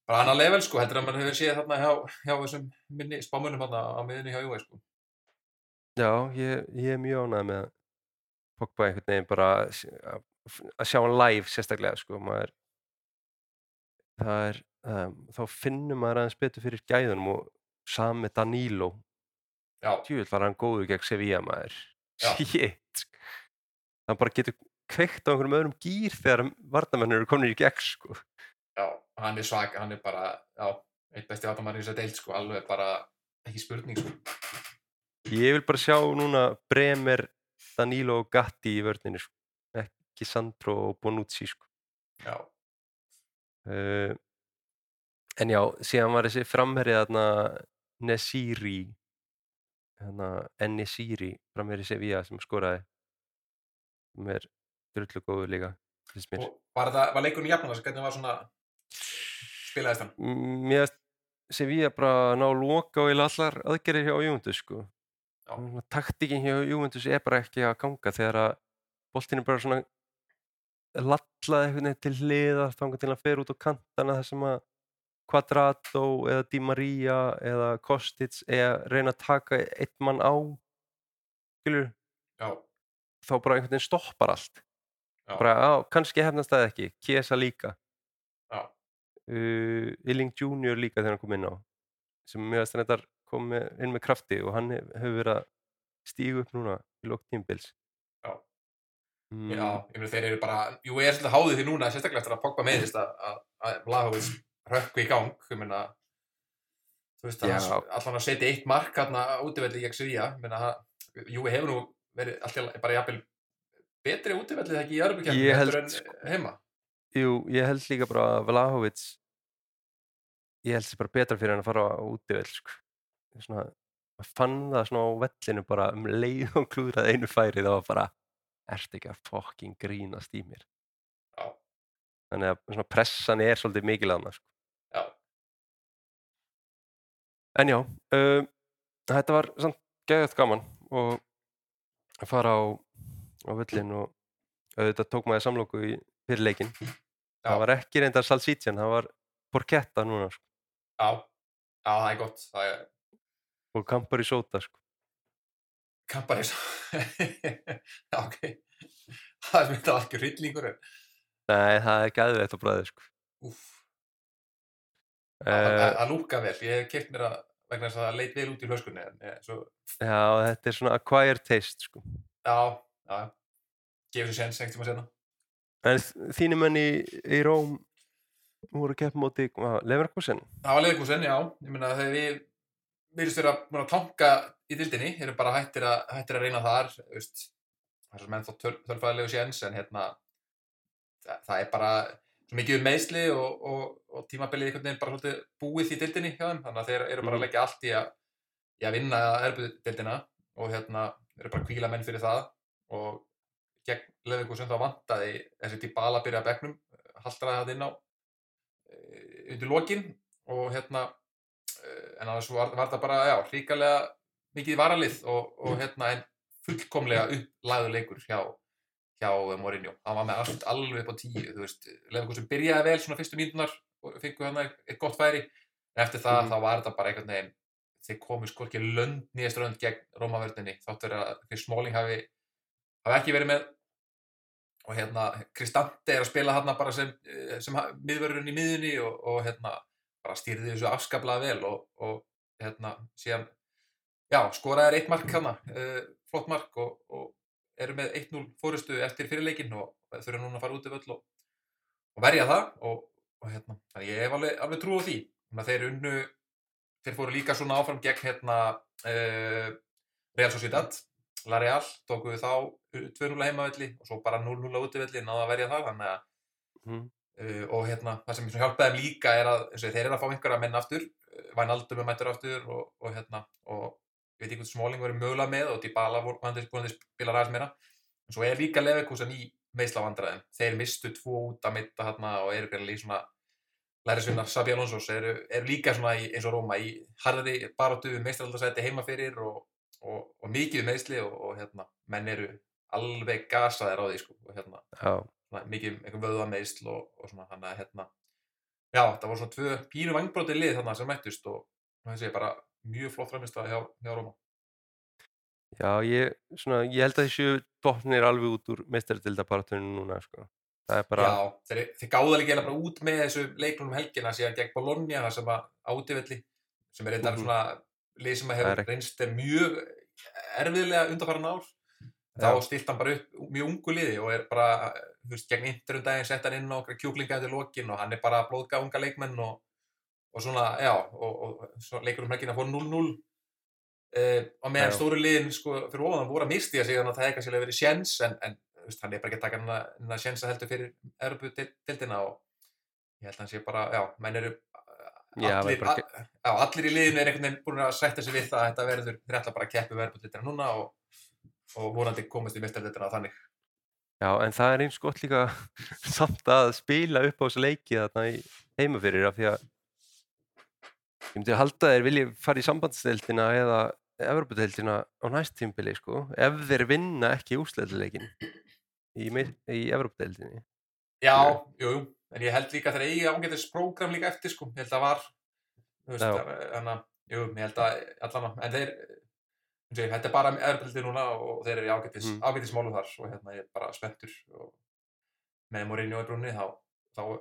bara annar level, sko, heldur að mann hefur séð þarna hjá, hjá þessum minni spámunum þarna á miðunni hjá Júi, sko. já, ég, ég er mjög ánægð með Pogba einhvern veginn bara að að sjá hann live sérstaklega sko. maður það er um, þá finnum maður aðeins betur fyrir gæðunum og sami Danilo Já, tjúvill var hann góður gegn Sevilla maður shit hann bara getur kveikt á einhverjum öðrum gýr þegar varnamennir eru komin í gegn sko. já, hann er svag, hann er bara, já, eitt besti átamæri í þess að deilt, sko, alveg bara ekki spurning, sko. ég vil bara sjá núna Bremer, Danilo og Gatti í vörninu sko. ekki Sandro og Bonucci sko. Já, uh, en já, síðan var þessi framherið þarna Nesiri hérna Enesiri framherið Sevilla sem skoraði sem er drullu góður líka finnst mér og var var leikurinn jafnum þess, hvernig var svona, spilaðist hann? Mér finnst Sevilla bara ná loka eiginlega allar aðgerðir hjá Juventus sko. Taktikinn hjá Juventus er bara ekki að ganga þegar að boltinn er bara svona lallað einhvern veginn til hliða þangað til að fer út á kantana þar sem að Quadrato eða Di Maria eða Kostic eða reyna að taka eitt mann á skilur, Já, þá bara einhvern veginn stoppar allt. Já, bara, á, kannski hefnast það ekki, Kiesa líka uh, Illing Junior líka þegar hann kom inn á sem mjög að þetta kom inn með krafti og hann hef- hefur verið að stígu upp núna í lók tímbils Já. mm, já, ég meina þeir eru bara, jú, ég er svolítið háðið því núna, sérstaklega eftir að Pogba meðist að, Vlahovic rökku í gang, ég meina, þú veist, Já. að allan að setja eitt mark hérna útivelli í meina, jú, hefur nú verið alltaf bara jafnvel betri útivelli þegar ekki í held, heldur en heima. Jú, ég held líka bara að Vlahovic ég held sér bara betra fyrir hann að fara á útivell sko. Ég svona, fann það svona á vellinu bara um leið og klúðrað einu færi þá var bara, ertu ekki að fokking grínast í mér Já, þannig að svona pressan er svolítið mikil aðna sko. já, En já, uh, þetta var samt geðvægt gaman og að fara á, á völlin og auðvitað tók maður samlóku í fyrir leikinn. já, Það var ekki reyndar Salsicjan, það var Porchetta núna sko, já, já, það er gott, það er og Campari Sota sko. kampar eins Já, ok, það er myndið algjör hryllingur, en, Nei, það er geðvægt á bræði sko. Uh, það, það lúka vel, ég hef keitt mér að vegna þess að það leit vel út í hlöskunni, en eh, svo, já, þetta er svona acquired taste sko. já, já, gefur sér séns einhvern tíma senna. En þínu menn í, í Róm voru móti hvað, Leverkusen. Það var leikúsin, já, ég meina þegar við virðist vera að tanka í dildinni, erum bara hættir að, hættir að reyna þar, veist, það er svo menn þá tölfæðilegu séns, en hérna, það, það er bara svo mikið um meðsli og, og, og tímabilið einhvern veginn bara svolítið búið í dildinni hjá þeim, þannig að þeir eru bara að Mhm. leggja allt í að, í að vinna erbuðdildina og hérna, eru bara kvíla menn fyrir það og gegn leðingúsum þá vantaði þessi típa byrja að bekknum, haldraði það inn á eh, undir lokin og hérna eh, en annars var, var það bara, já, ríkalega mikið varalið og, og hérna en fullkomlega upplæðu leikur hjá, hjá Mourinho. Hann var með allt alveg upp á tíu, þú veist, Leverkusen byrjaði vel svona fyrstu mínunar og fengu hann eitt gott færi, en eftir það Mhm. þá var þetta bara einhvern veginn þeir komu sko ekki lönd nýjast rönd gegn Rómavörðinni, þátt verið að Chris Smalling hafi, hafi ekki verið með og hérna Kristante er að spila hérna bara sem, eh, sem miðvörðurinn í miðunni og, og hérna bara stýrði þessu afskaplega vel og, og hérna síðan já, skoraði er eitt mark hérna uh, flott mark og, og eru með 1-0 fórustu eftir fyrirleikin og þurfa núna að fara út í völl og, og verja það og, hérna, ég hef alveg, alveg trú á því. Þeir unnu þeir fóru líka svona áfram gegn hérna uh, Real Sociedad La Real, tókuðu þá 2-0 heimavelli og svo bara 0-0 á útivelli náðu að verja það, þannig að Mm. uh, og hérna, það sem hjálpaði þeim líka er að þeir eru að fá einhverja menn aftur uh, Vænaldum er mættur aftur og, og hérna, og ég veit ekki hvort Smáling verið mögulega með og Dybala voru búin að spila ræðis meira. En svo er líka Leverkusen í meðslavandræðum þeir mistu tvo út að mitta hérna og eru greinlega í svona lærisvinnar Sabi Alonso's. Eru, eru líka svona í, eins og Róma í harði baróttu meistaraldasæti heima fyrir og, og, og mikið meðsli og, og hérna, menn eru alveg gasaðir á því sko, og hérna, svona, mikið einhver vöða meðsl og, og svona þannig að hérna, já, það voru svona tvö pínu vangbróti lið þarna sem mættust og þessi bara mjög flott framist hjá, hjá Róma. já ég, svona, ég held að þessu botnir alveg út úr meistardildabaratunum núna sko. Er bara, Já, þeir, þeir gáða líka bara út með þessu leiklunum helgina síðan gegn Bologna það sem að átifelli sem er eitthvað Mhm. svona lið sem að er hefur reynst er mjög erfiðlega undanfæra ár þá Já. stilt hann bara upp mjög ungu liði og er bara, þú veist, gegn interum daginn sett hann inn okkar kjúklinga eftir lokin og hann er bara að blóðga unga leikmenn og, og svona, já, og, og leikur um helgina fór 0-0 uh, og meðan Já. stóru liðin sko, fyrir ofan voru að misti sig þannig að það hefði kannski verið sjens en, en þú veist, hann er bara ekki að taka hann að, að sjensa heldur fyrir Evropu-dildina og ég held að hann sé bara, já, menn eru Já, allir, bara a, já, allir í liðinu er einhvern veginn búin að sætta sig við það að þetta verður, þeir ætla bara að keppi verðbútlitina núna og, og vonandi komast í mistardildina þannig. já, en það er eins gott líka samt að spila upp á þessu leiki þarna í heima fyrir af því að ég myndi að halda þeir vilji fara í sambandsdeildina eða Evropadeildina á næst tímbili sko, ef þeir vinna ekki úsleðleikin í, í Evropadeildinni. Já, jú, jú, en ég held líka að þeir eigi ágætis prógram líka eftir, sko, ég held að var, þú veist, þannig að, jú, ég held að allan að, en þeir, þetta er bara erfbildi núna og þeir eru í ágætis, Mm. ágætis málum þar og hérna ég er bara spenntur og með Mourinho í brúnni þá, þá uh,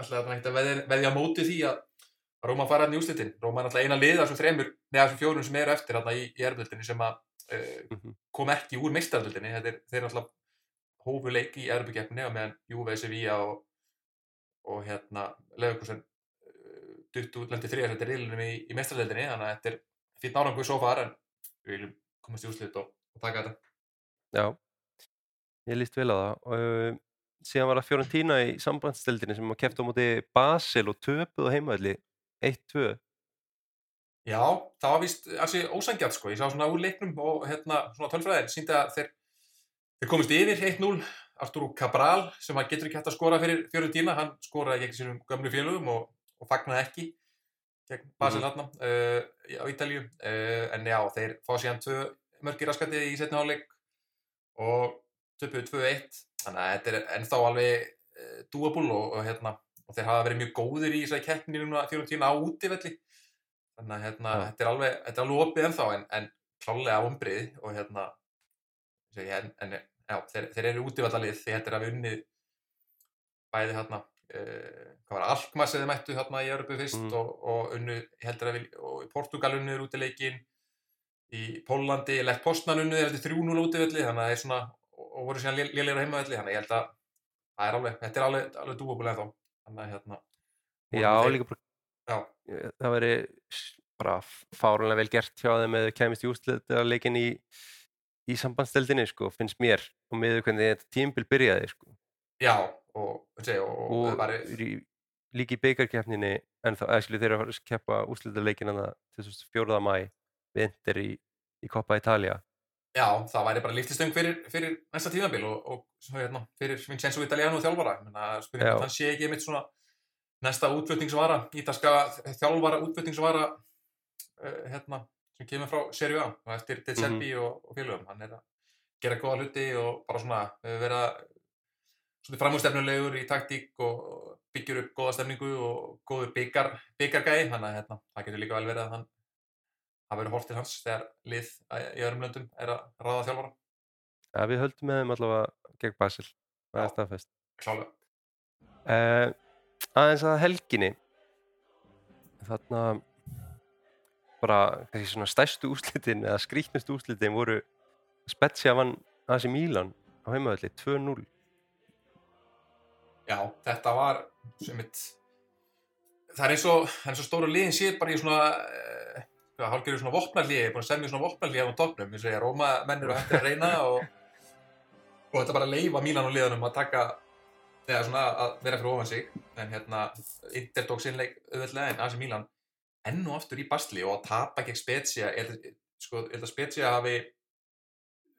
ætla þetta ekkert að veðja, veðja móti því að Róma fara hann í úslitin. Róma er náttúrulega eina lið af þessum þremur, neða þessum fjórum sem eru eftir hérna í, í erfbildinni sem að uh, Mhm. kom ekki úr er, þeir eru náttúrulega hófu leik í erfbyggjefni á meðan Juve, Sevilla og, og hérna Leifurkusen uh, dutt út lendi þriðar þetta riðlunum í, í meistardildinni þannig að þetta er fýtt nárangu svo far en við viljum komast í úslit og, og taka þetta. Já, ég líst vel á það. Uh, síðan var það Fiorentina í sambandsdeildinni sem kefta á móti Basel og töpuð á heimaðli 1-2. Já, það var víst alls ósangjart sko, ég sá svona úr leiknum og hérna svona tölfræðin síndi að þeir, þeir komist yfir 1-0 Arturo Cabral sem að getur ekki hægt að skora fyrir Fiorentina, hann skoraði gegn sínum gömlu félögum og, og fagnaði ekki gegn Basel mm uh, á Ítalju, uh, en já, þeir fá síðan tvö mörgir raskandi í setni hálfleik og töpuðu 2-1, þannig að þetta er ennþá alveg uh, doable og, og hérna og þeir hafa verið mjög góðir í þessari keppni núna Fiorentina á útivelli þannig að hérna, Já. þetta er alveg, þetta er alveg opið ennþá en, en klálega vombrið og hérna en, en já, þeir, þeir eru útivallalið því þetta er að við unnið bæði hérna hvað var Alkmaar sem þið mættu hérna í Európu fyrst Mm. og, og unnu, að við og í Portugal unnuður útileikin í Pólandi, Lech Poznan unnuður eftir 3-0 útivalli þannig að það er svona og, voru síðan lélegur á heimavalli þannig að ég held að það er alveg, þetta er alveg, alveg dúabulega ennþá þannig að hérna Já, líka bara, já, eh, það veri bara fárunlega vel gert hjá þeim eða kemist í úsleðleikin í, í sambandsdeildinni sko, finnst mér og með hvernig þetta tímbil byrjaði sko. já og, og, og, það í beigarkeppninni en þá, eða skilju þeir eru að keppa úsleðleikin til 4. mæ við Inter í, í Coppa Italia Já, það væri bara líftistöng fyrir, fyrir næsta tímabil og, og hérna, fyrir Vincenzo Italiano þjálfara. Spurning Já. hvort hann sé ekki einmitt svona næsta útflutningsvara, ítalska þjálfara útflutningsvara uh, hérna, sem kemur frá Serie A og eftir Del Serbi og, og félögum. Hann er að gera góða hluti og bara svona vera svona framúrstefnulegur í taktík og byggjur upp góða stefningu og góður byggar, byggargæði. Þannig að hérna, það getur líka vel verið að hann það verður hort til hans þegar lið í öðrum löndum er að ráða þjálfara ja, við höldum með þeim allavega gegn Basel það Já. er staðfest klálega. uh, aðeins að helginni þarna bara kannski svona stærstu úslitin eða skrýtnustu úslitin voru Spezia vann AC Milan á heimaðalli 2-0 Já, þetta var mitt það er eins og, er og stóru liðin sé bara í svona uh, hálfgerður svona vopnarlið, ég er búin að semja svona vopnarlið á topnum, eins og ég Róma mennur að hætti að reyna og, og þetta bara leifa Mílan og liðanum að taka eða svona að vera fyrir ofan sig en hérna, Inter tók sinnleik auðvitað en AC Mílan enn og aftur í basli og að tapa gegn Spezia ég held sko, að Spezia hafi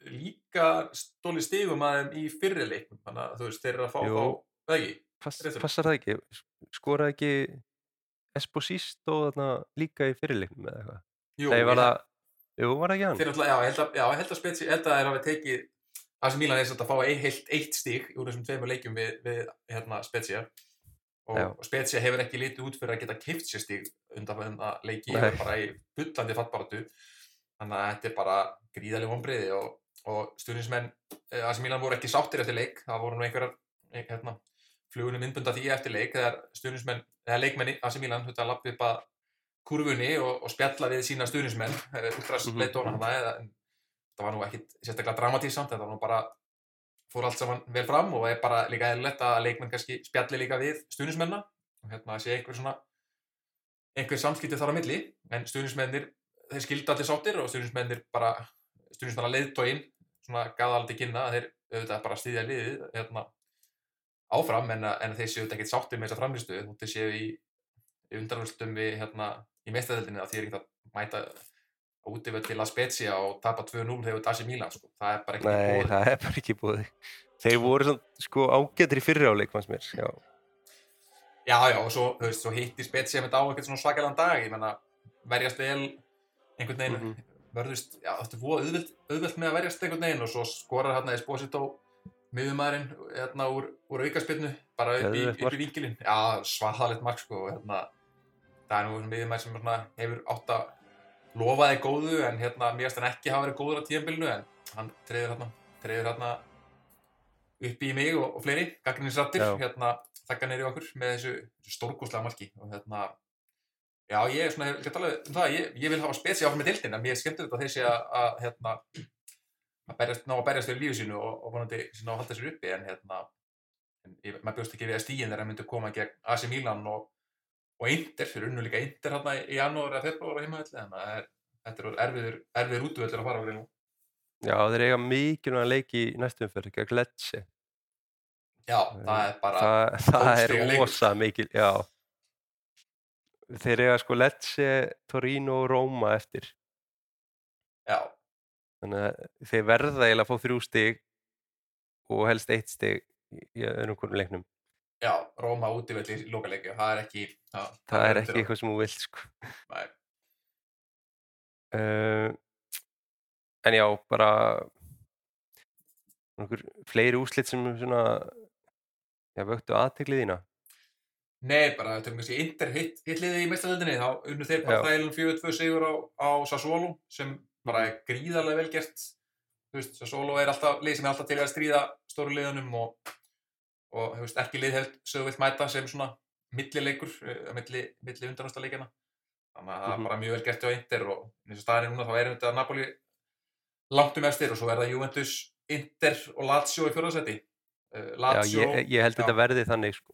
líka stólið stigum að þeim í fyrri leiknum þannig að þú veist, þeir eru að fá Jú. þá, það ekki? pass, passar það ekki? Skoraði ekki Esposito þarna líka í fyrirleiknum eða eitthvað? Jú, Nei, var það, jú, var það ekki hann? Náttúrulega, já, ég held að, held að Spetsi, ég held að þeir hafi tekið AC Milan er svolítið að fá eitt, heilt, eitt stík úr þessum tveimur leikjum við, við hérna, Spezia. Og Já. Spezia hefur ekki litið út fyrir að geta keift sér stík undan að leiki Nei. og er bara í bullandi fattbaratu þannig að þetta er bara gríðaleg vonbriði og, og stuðnismenn eh, AC Milan voru ekki sáttir eftir leik. Það voru nú einhverjar eh, hérna, flugunum innbunda því eftir leik þegar stuðnismenn, eða leikmenni AC Milan þetta að lappa upp að kurfunni og, og spjalla við sína stuðnismenn útrast Mhm. leitóna hana eða, en það var nú ekkit sérstaklega dramatísamt þetta var nú bara fór allt saman vel fram og er bara líka eðlilegt að leikmenn kannski spjalli líka við stuðnismenna og hérna sé einhver svona einhver samskipti þar á milli en stuðnismennir, þeir skildi allir sáttir og stuðnismennir bara stuðnismennar leiðtóin svona gaða alveg kynna að þeir auðvitað bara stýðja liðið hérna, áfram en, en þeir séu ekkert sáttir með þessa framlistu og þeir séu í, í undanvöldum við hérna í meistæðildinni að því er ekkert að mæta útivöld til að spetsja og tapa 2-0 þegar það sé Mílan sko. það er bara ekki Nei, búið það er bara ekki búið þeir voru sko ágættir í fyrri áleik fannst mér já, Já, já, og svo, þú veist, svo hitti Spezia með á eitthvað svona svakalega dag, ég menna, verjast vel einhvern veginn, Mhm. verðust, já, búið auðvelt, auðvelt með að verjast einhvern veginn og svo skorar hérna Esposito miðumæðurinn, hérna, úr, úr aukaspilnu, bara upp í, upp í vinkilinn. Já, svaðalegt mark, sko, hérna, það er nú miðumæður sem svona, hefur átt að lofa þig góðu, en hérna, finnst hann ekki hafa verið góður á tíðanbylnu, en hann treyður hérna, treyður hérna upp í mig og, og fleiri, gaggrinnisrattir, Já. hérna, þakka neyri okkur með þessu, þessu stórkostlega marki og hérna, já, ég er svona, ég um ég, ég vil hafa spesi áfram með dildin, en mér þeir sé að, að hérna, að berjast, ná að berjast fyrir lífi sínu og, og vonandi ná að halda sér uppi, en hérna, en ég, maður bjóst ekki við að stíðin þegar að myndu koma gegn AC Milan og, og Inter, fyrir unnu líka Inter hérna í janúar eða februar á heimavelli, þannig að er, þetta er erfiður, erfiður útvöldur að fara á nú. já, þeir eiga mikilvæg leik í næstum fyrir gegn Lecce. Já, það er bara, það, það er rosa mikil já. Þeir eiga sko Lecce, Torino og Roma eftir. Já, þannig að þeir verða eiginlega að fá þrjú stig og helst eitt stig í öðrum hvernig leiknum. Já, Róma útivelli í lokaleikju, það er ekki, það, það er ekki eitthvað sem þú vilt sko. Uh, en já, bara einhver fleiri úslit sem svona já, vöktu aðteklið þína? Nei, bara þetta er kannski Inter hitt, hitt liðið í meistaröldinni, þá unnu þeir bara þælum 4-2 sigur á, á Sassuolo sem bara gríðarlega vel gert þú veist, Sassuolo er alltaf lið sem er alltaf til að stríða stóru liðunum og, og þú veist, ekki lið held sögu vilt mæta sem svona millileikur, uh, milli, milli undanústaleikjana þannig að það er Mhm. bara mjög vel gert hjá Inter og eins og staðarinn núna þá er þetta Napoli langt um efstir og svo er það Juventus, Inter og Lazio í fjórðarsæti uh, Lazio ég, ég held já. þetta verði þannig sko.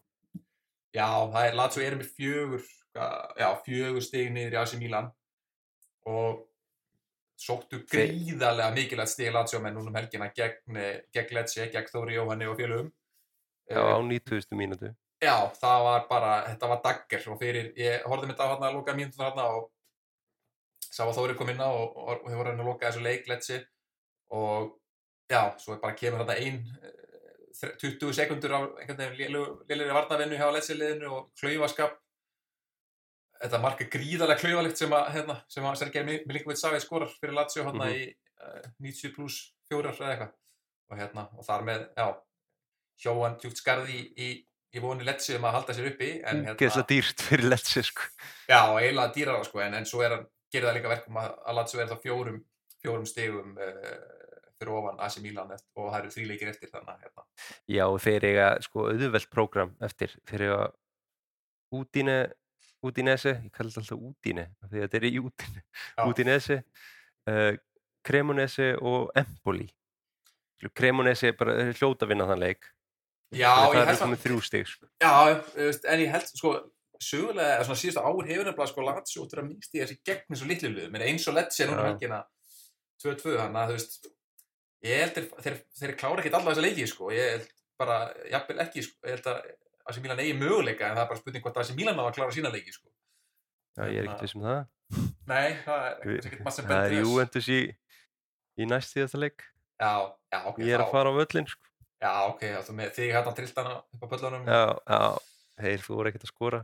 Já, það er Lazio er með fjögur já, fjögur stig niður í AC Milan og sóttu gríðarlega mikilvægt stig Lazio menn núna um helgina gegn, eh, gegn Lecce, gegn Þóri Jóhanni og félögum. Já, á 90. mínútu. Já, það var bara, þetta var dagger og fyrir, ég horfði með þetta hérna að loka mínútur hérna og sá að Þóri kom inn á og, og, og hefur hann að loka þessu leik Lecce. Og já, svo bara kemur þetta ein eh, þre- 20 sekundur á einhvern veginn lélegri varnavinnu hjá Lecce liðinu og klaufaskap þetta mark er gríðarlega klaufalegt sem að, hérna, sem að Sergei Milinkovic Savið skorar fyrir Lazio hérna Mhm. í uh, 90 pluss fjórar eða eitthvað og hérna, og þar með, já hjóan djúpt skarði í, í, í voni Lecce um að halda sér uppi en hérna, Úgeðslega dýrt fyrir Lecce sko. já, eiginlega dýrara sko, en, en svo er hann, gerir það líka verkum að, að Lazio er þá fjórum, fjórum stigum uh, fyrir ofan AC Milan og það eru þrýleikir eftir þannig hérna, Já, þeir eiga sko auðvelt prógram eftir þeir eiga Údíne Údínese, ég kalli þetta alltaf af því að þetta er í Údíne Já. Údínese, uh, Cremonese og Empoli. Cremonese er bara hljóta að vinna þann leik. Já, það ég held að- komið þrjú stig sko. Já, en ég held, sko, sögulega, svona síðustu ár hefur nefnilega, sko, Lazio út að minnst í þessi gegn eins og litlu liðum, en eins og Lecce núna helgina 2-2, þannig að, þú veist, ég held þeir, þeir, þeir klára ekkert alla þessa leiki, sko, ég held bara, jafnvel ekki, sko, ég held að AC Milan eigi möguleika, en það er bara spurning hvort AC Milan á að klára sína leiki, sko. Já, ég er ekkert viss um það Nei, það er ekkert maður sem Það er. Juventus í, í næst síðasta leik Já, já, ok, Ég er þá, að fara á völlin sko. Já, ok, þú með þig hérna trilltana upp á pöllunum Já, já, þeir fóru ekkert að skora.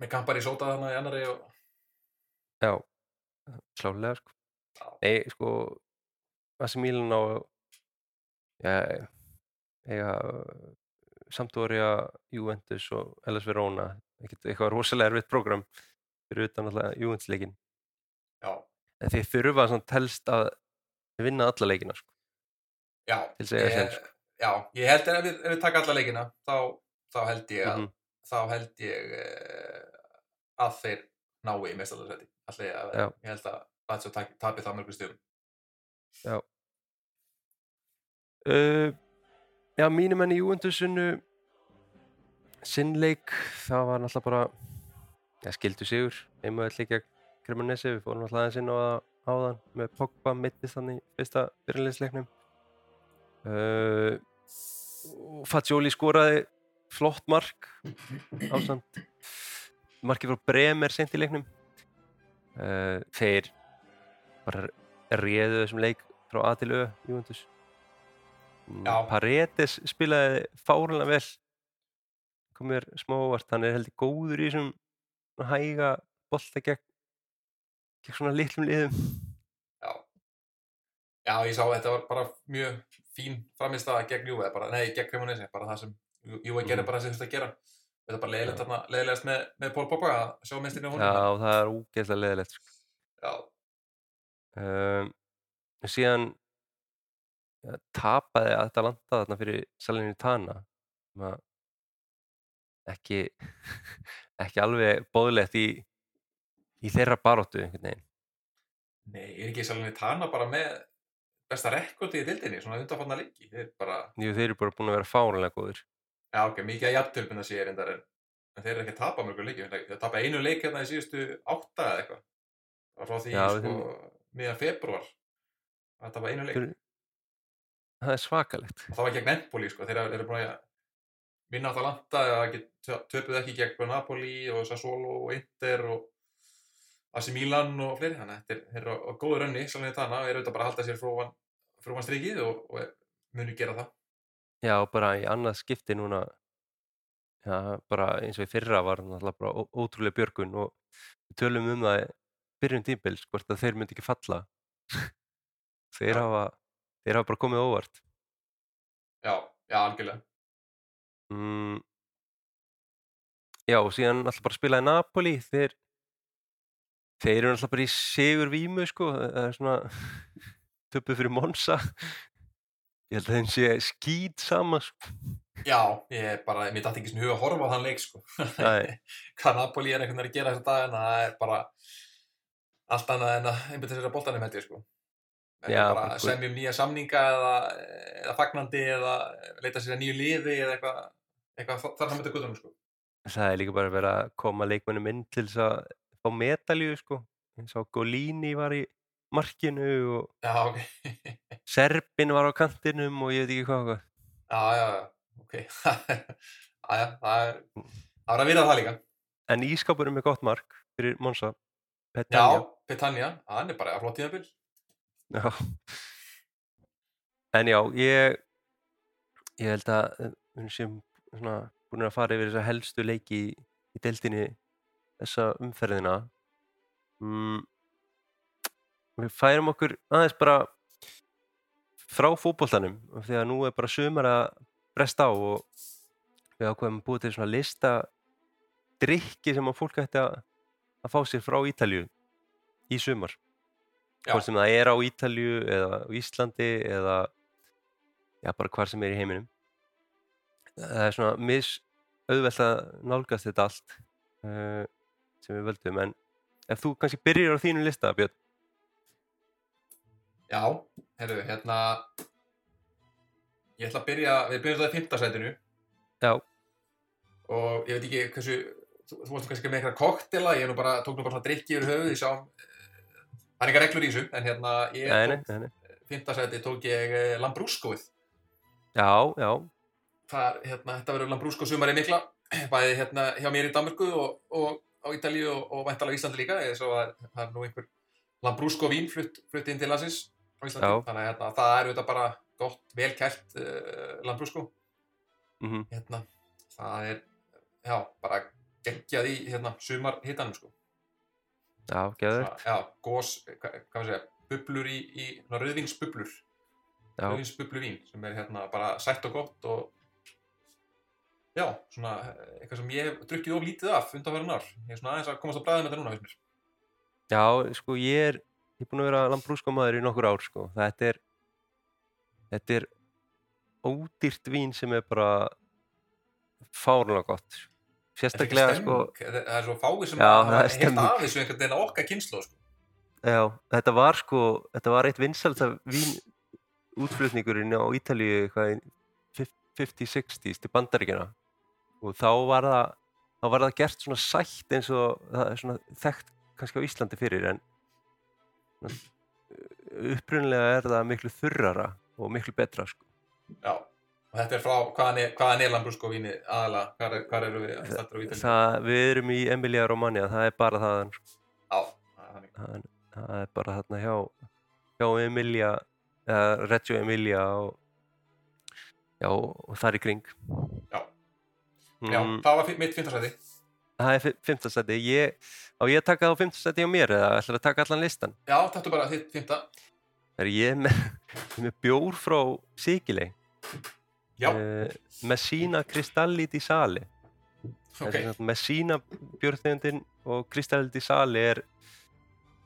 með kampar í sóta þarna í annari og Já, klálega, sko. Já. Nei, sko, AC Milan á, já, eiga Sampdoria, Juventus og Hellas Verona, eitthvað rosalega erfitt prógram fyrir utan alltaf Juventus-leikin. já, En þeir þurfa svona telst að vinna alla leikina, sko. já, að ég, sko. já, ég held að ef við, við taka alla leikina þá, þá held ég að Mhm. þá held ég uh, að þeir nái í að Já. ég held að Lazio taki- tapi það mörgum stöðum Uh, já, mínum menn í Juventusinu sinnleik, það var náttúrulega bara já, skildu sigur. Öll gegn Cremonese, við fórum náttúrulega aðeins inn á áðan með Pogba mittist þannig í fyrsta fyrirleisleiknum uh, Fagioli skoraði flott mark ásamt markið frá Bremer sent í leiknum. Uh, þeir bara réðu þessum leik frá A til Ö Já. Paredes spilaði fárlega vel kom mér smá óvart, hann er heldur góður í þessum hæga bolta gegn, gegn svona litlum liðum já. já, ég sá þetta var bara mjög fín framistæða gegn Júve nei, gegn Cremonese, bara það sem Jú- Júve gerði Mhm. bara sem þurfti að gera þetta er bara leiðilegt, Já. þarna, leiðilegast með, með Pól Pogba að sjá mestinni á honum Já, það er úgeðslega leðilegt sko. já, um, síðan ja, tapaði að þetta landa þarna fyrir Salernitana sem að ekki ekki alveg bóðlegt í í þeirra baróttu einhvern veginn. Nei, er ekki sérlega tana bara með besta rekkordi í dildinni, svona undanfanna leiki? Þeir bara, þeir eru bara búin að vera fáránlega góðir. Já ok, mikið að jafntölpun að sé reyndar en, en þeir eru ekki að tapa mörgur leiki þeir tapa einu leik hérna í síðustu átta eða eitthvað. Frá því Já, sko, þeim- miðan februar það tapa einu leik. Þeir- það er svakalegt. Og það var gegn Empoli sko, þeir eru búin að vinna á það landa eða töpuðu ekki gegn Napoli og Sassuolo og Inter og AC Milan og fleiri. Þannig að þeir eru á góðu rönni sannlega þannig og eru auðvitað bara að halda sér frúan, frúan strikið og, og munu gera það. Já, bara í annað skipti núna já, bara eins og í fyrra var náttúrulega bara ótrúlega björgun og við tölum um það í byrjun tímbils hvort að þeir myndi ekki falla. Þeir Já. hafa þeir hafa bara komið óvart. Já, já, algjörlega. Mm, Já, og síðan alltaf bara spilaði Napoli þeir þeir eru alltaf bara í sigur vímu sko, það er svona töpuð fyrir Monsa ég held að þeim sé skýt sama sko. já, ég bara, mér dætti ekki sem huga að horfa á þann leik sko. Hvað Napoli er einhvern veginn að gera þessa dag en það er bara allt annað en að einbyrta sér að boltanum held ég sko Já, bara semjum nýja samninga eða, eða fagnandi eða leita sér að nýju liði eða eitthvað eitthvað þar fram með guttunum sko. Það er líka bara verið að koma leikmennum inn til þess að fá medalju sko. eins og Golini var í markinu og já, ok. Serbin var á kantinum og ég veit ekki hvað já, já, já, ok. Já, já, það er það er að virða það líka. En ískapurum er gott mark fyrir Monsa já, Petanja Petanja, hann er bara að flott tíðabil Já. En já, ég ég held að eh, við séum búin að fara yfir þessa helstu leiki í, í deildinni þessa umferðina mm, við færum okkur aðeins bara frá fótboltanum af því að nú er bara sumar að bresta á og við ákveðum búið til svona lista drikki sem að fólk ætti að, að fá sér frá Ítalju í Já. Hvort sem það er á Ítalju eða Íslandi eða já, bara hvar sem er í heiminum. Það er svona mis auðvelt að nálgast þetta allt uh, sem við völdum en ef þú kannski byrjar á þínu lista Björn? Já, herru, hérna ég ætla að byrja við byrjum það í fimmtasætinu já, og ég veit ekki hversu þú, þú varst kannski með eitthvað koktela ég nú bara, tók nú bara svona drikki yfir höfuð ég sá það er enga reglur í þessu en hérna ég tók fimmtasæti tók ég eh, Lambrúskóið já, já, það, hérna, þetta verður Lambrúskó sumari mikla bæði hérna hjá mér í Danmörku og, og á Ítalíu og, og væntalega á Íslandi líka eða svo að það er nú einhver Lambrúskó vín flutt, flutt inn til landsins á Íslandi. Já. þannig að hérna, það er auðvitað bara gott, vel kælt uh, lambrúsko mhm, hérna, það er já, bara geggjað í hérna, sumar hitanum sko. Já, Svona, já, gós, hvað, við segja bublur í, í svona rauðvínsbublur já, rauðvínsbubluvín sem er hérna bara sætt og gott og já, svona eh, eitthvað sem ég hef drukkið of lítið af undanfærin ár. Ég er svona aðeins að komast á bræðið með þetta núna finnst mér. Já, sko ég er ég er búin að vera lambrúsko maður í nokkur ár sko. Þetta er þetta er ódýrt vín sem er bara fárlega gott sérstaklega Þetta sko það er svo fáið sem Já, að er stemming. af þessu einhvern veginn okkar kynslu sko. Já, þetta var sko, þetta var eitt vinsalt af vín útflutningurinn á Ítalíu eitthvað í 50-60s til bandaríkjana og þá var það, þá var það gert svona sætt eins og það er svona þekkt kannski á Íslandi fyrir en upprunlega er það miklu þurrara og miklu betra sko. já, og þetta er frá hvaðan er, hvaðan er lambrúsko víni aðalega, hvað, er, hvað eru við stættur á Ítalíu? Við erum í Emilia Romagna, það er bara það, sko. Já, það er þannig. það, er bara þarna hjá, hjá Emilia, eða Reggio Emilia og, já, og þar í kring. Já. Já, Mm, það var mitt fimmtarsæti. það er fimmtastæti. Ég, á ég taka það á fimmtastæti á mér eða ætlar að taka allan listan? Já, þetta bara þitt fimmta. Það er ég með, með bjór frá Sikilei, Já, uh, Messina Cristalli di Sale. ok. okay. Messina bjórtegundin og Cristalli di Sale er,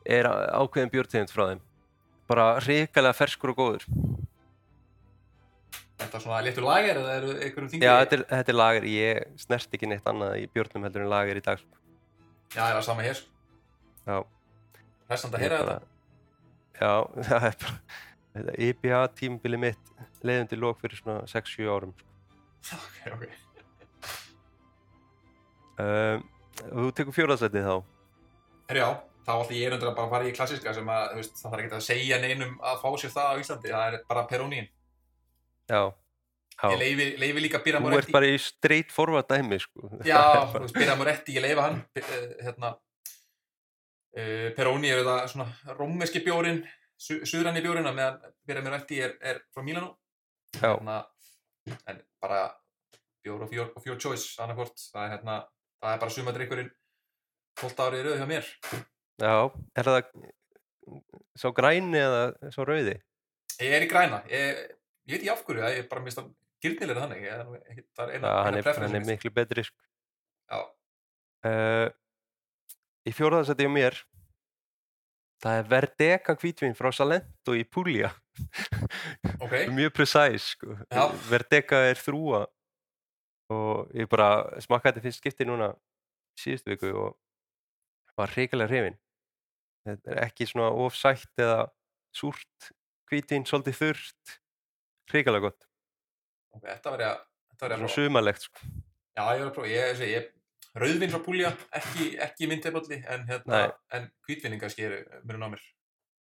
er ákveðin bjórtegund frá þeim. Bara hrikalega ferskur og góður. Þetta er svona léttur lager eða eru einhverjum þingri? Já, þetta er, þetta er lager. Ég snert ekki neitt annað í bjórnum heldur en lager í dag. sko. Já, það er sama hér. sko. Já, Hressand að heyra þetta. Já, það er bara, þetta IPA tímabili mitt leiðundi lók fyrir svona 6-7 árum. sko. Ok, ok. Um, þú tekur fjóraðsætið þá. Herri já, þá ætti ég einhvern veginn bara að fara í klassiska sem að, veist, það þarf ekki að segja neinum að fá sér það á Íslandi. Það er bara Perónín. Já, já. Ég leifi, leifi líka Birra Þú ert Moretti. bara í straight forward dæmi, sko. Já, Birra Moretti, ég leifa hann. eh, Hérna, uh, Peróni er það svona rómveski bjórin, su suðranni bjórin, að meðan Birra Moretti er, er frá Milano. Já, Hérna, en bara bjór og fjör, og fjör choice, annarkvort. Það er hérna, það er bara sumadrykkurinn 12 árið í rauð hjá mér. já. Er það sá græni eða sá rauði? Ég er í græna. Ég, ég veit ekki af hverju, ég er bara mist að gildnilega þannig. Ég, ekki- það er eina, Já, eina er, er mitt. miklu betri, sko. Já, Uh, í fjóraðarsæti á mér það er Verdeka hvítvín frá Salento í Puglia ok. mjög precise sko. Verdeka er þrúa og ég bara smakkaði þetta fyrst skipti núna síðustu viku og var reikalega hrifin þetta er ekki svona ofsætt eða súrt hvítvín, svolítið þurrt reikalega gott, ok, þetta ég að, svona sumalegt sko. Já, ég var að prófa. Ég, ég, ég rauðvinn frá Púlja, ekki, ekki myndtefalli, en hérna, en hvítvinning kannski eru mjög á mér.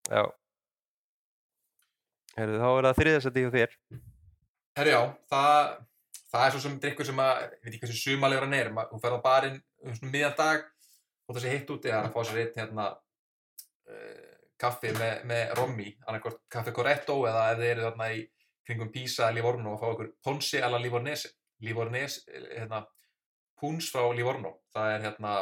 já. Heru, þá er það þriðarsæti hjá þér. Herri já, það, það er svo sem drikkur sem að, ég veit ekki hversu sumalegur hann er, þú ferð á barinn um svona miðjan dag, og það sé hitt úti, það að fá sér einn hérna uh, kaffi með, með rommi, annarkvort kaffi corretto eða ef þið eru þarna í kringum Pisa Livorno og fá okkur ponsi alla Livornese, Livornese, hérna, púns frá Livorno, það er hérna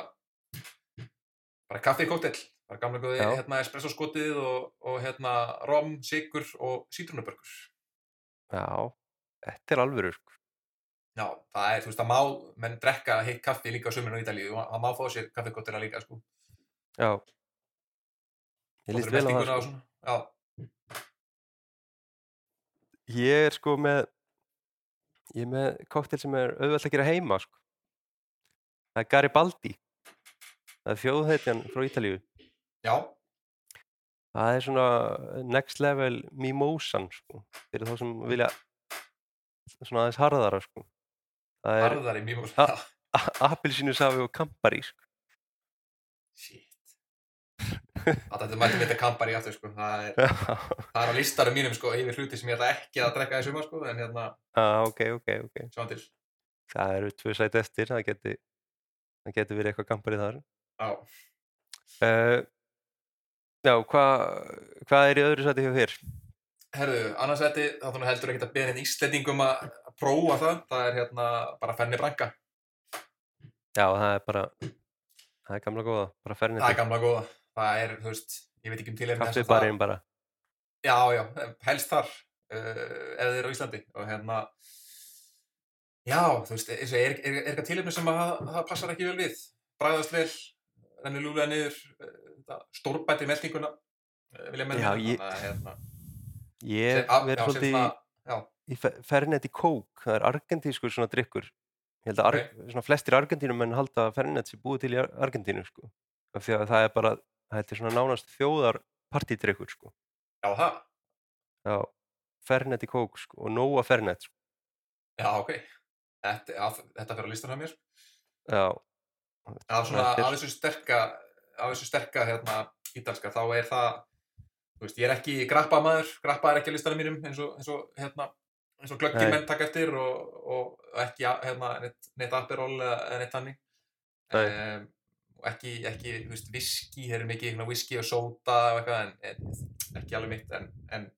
bara kaffi kóttel, bara gamla góði hérna espresso skotið og, og hérna rom, sigur og sítrunabörgur. já, þetta er alvöru sko. Já, það er, þú veist, það má, menn drekka heitt kaffi líka á sömurinn á Ítalíu og það má fá sér kaffikottina líka, sko. já ég líst vel á það sko. Já, Ég er sko með ég er með koktel sem er auðvelt að gera heima sko. Það er Garibaldi það er þjóðheitjan frá Ítalíu já, það er svona next level mimosan sko, fyrir þá sem vilja svona aðeins harðara sko. það er harðari. Ha- appelsínusafi og kampari sko. Shit. Þetta mætti mitt að kampar í aftur, sko. Það er, það er á listarum mínum, sko, yfir hluti sem ég ætla ekki að drekka sumar, sko, en hérna, ah, ok, ok, ok sjáum til. það eru tvö sæti eftir það geti, það geti verið eitthvað kampari þar. Já, uh, Já, hvað hva er í öðru sæti hjá þér? Herðu, annars þetta, þá þú heldur ekki að beða henni Íslendingum að prófa það, það er hérna bara Fenni Branka, Já, það er bara, það er gamla góða, bara það er gamla góða, það er, þú veist, ég veit ekki um kaffið það, barinn bara. já, já, helst þar, uh, ef þið eru á Íslandi. Og hérna, já, þú veist, er, eitthvað tilefni sem að það- það passar ekki vel við, bræðast vel, rennir lúlega niður, uh, stórbæti meltinguna, uh, vilja menna, Já, ég- þannig að, hérna, Ég af- verð svolítið í, fernet í kók, það er argentískur svona drikkur. Ég held að Ar svona flestir argentínumenn halda að fernet sé búið til í Ar- Argentínu, sko. Af því að það er bara, þetta er svona nánast þjóðar partydrikkur, sko. já, það, Já, fernet í kók, sko, og nóa fernet, sko. já, ok, þetta, já, þetta fyrir að listan hjá mér, Já, af þessu sterka af þessu sterka hérna ítalska, þá er það þú veist, ég er ekki grappamaður grappa er ekki á listanum mínum eins og, eins og hérna, eins og glöggir menn taka eftir og, og ekki hérna, neitt, neitt aperol eða, neitt þannig. Nei. um, og ekki, ekki þú veist, viski, þeir eru mikið hérna, viski og sóta en, en ekki alveg mitt en, en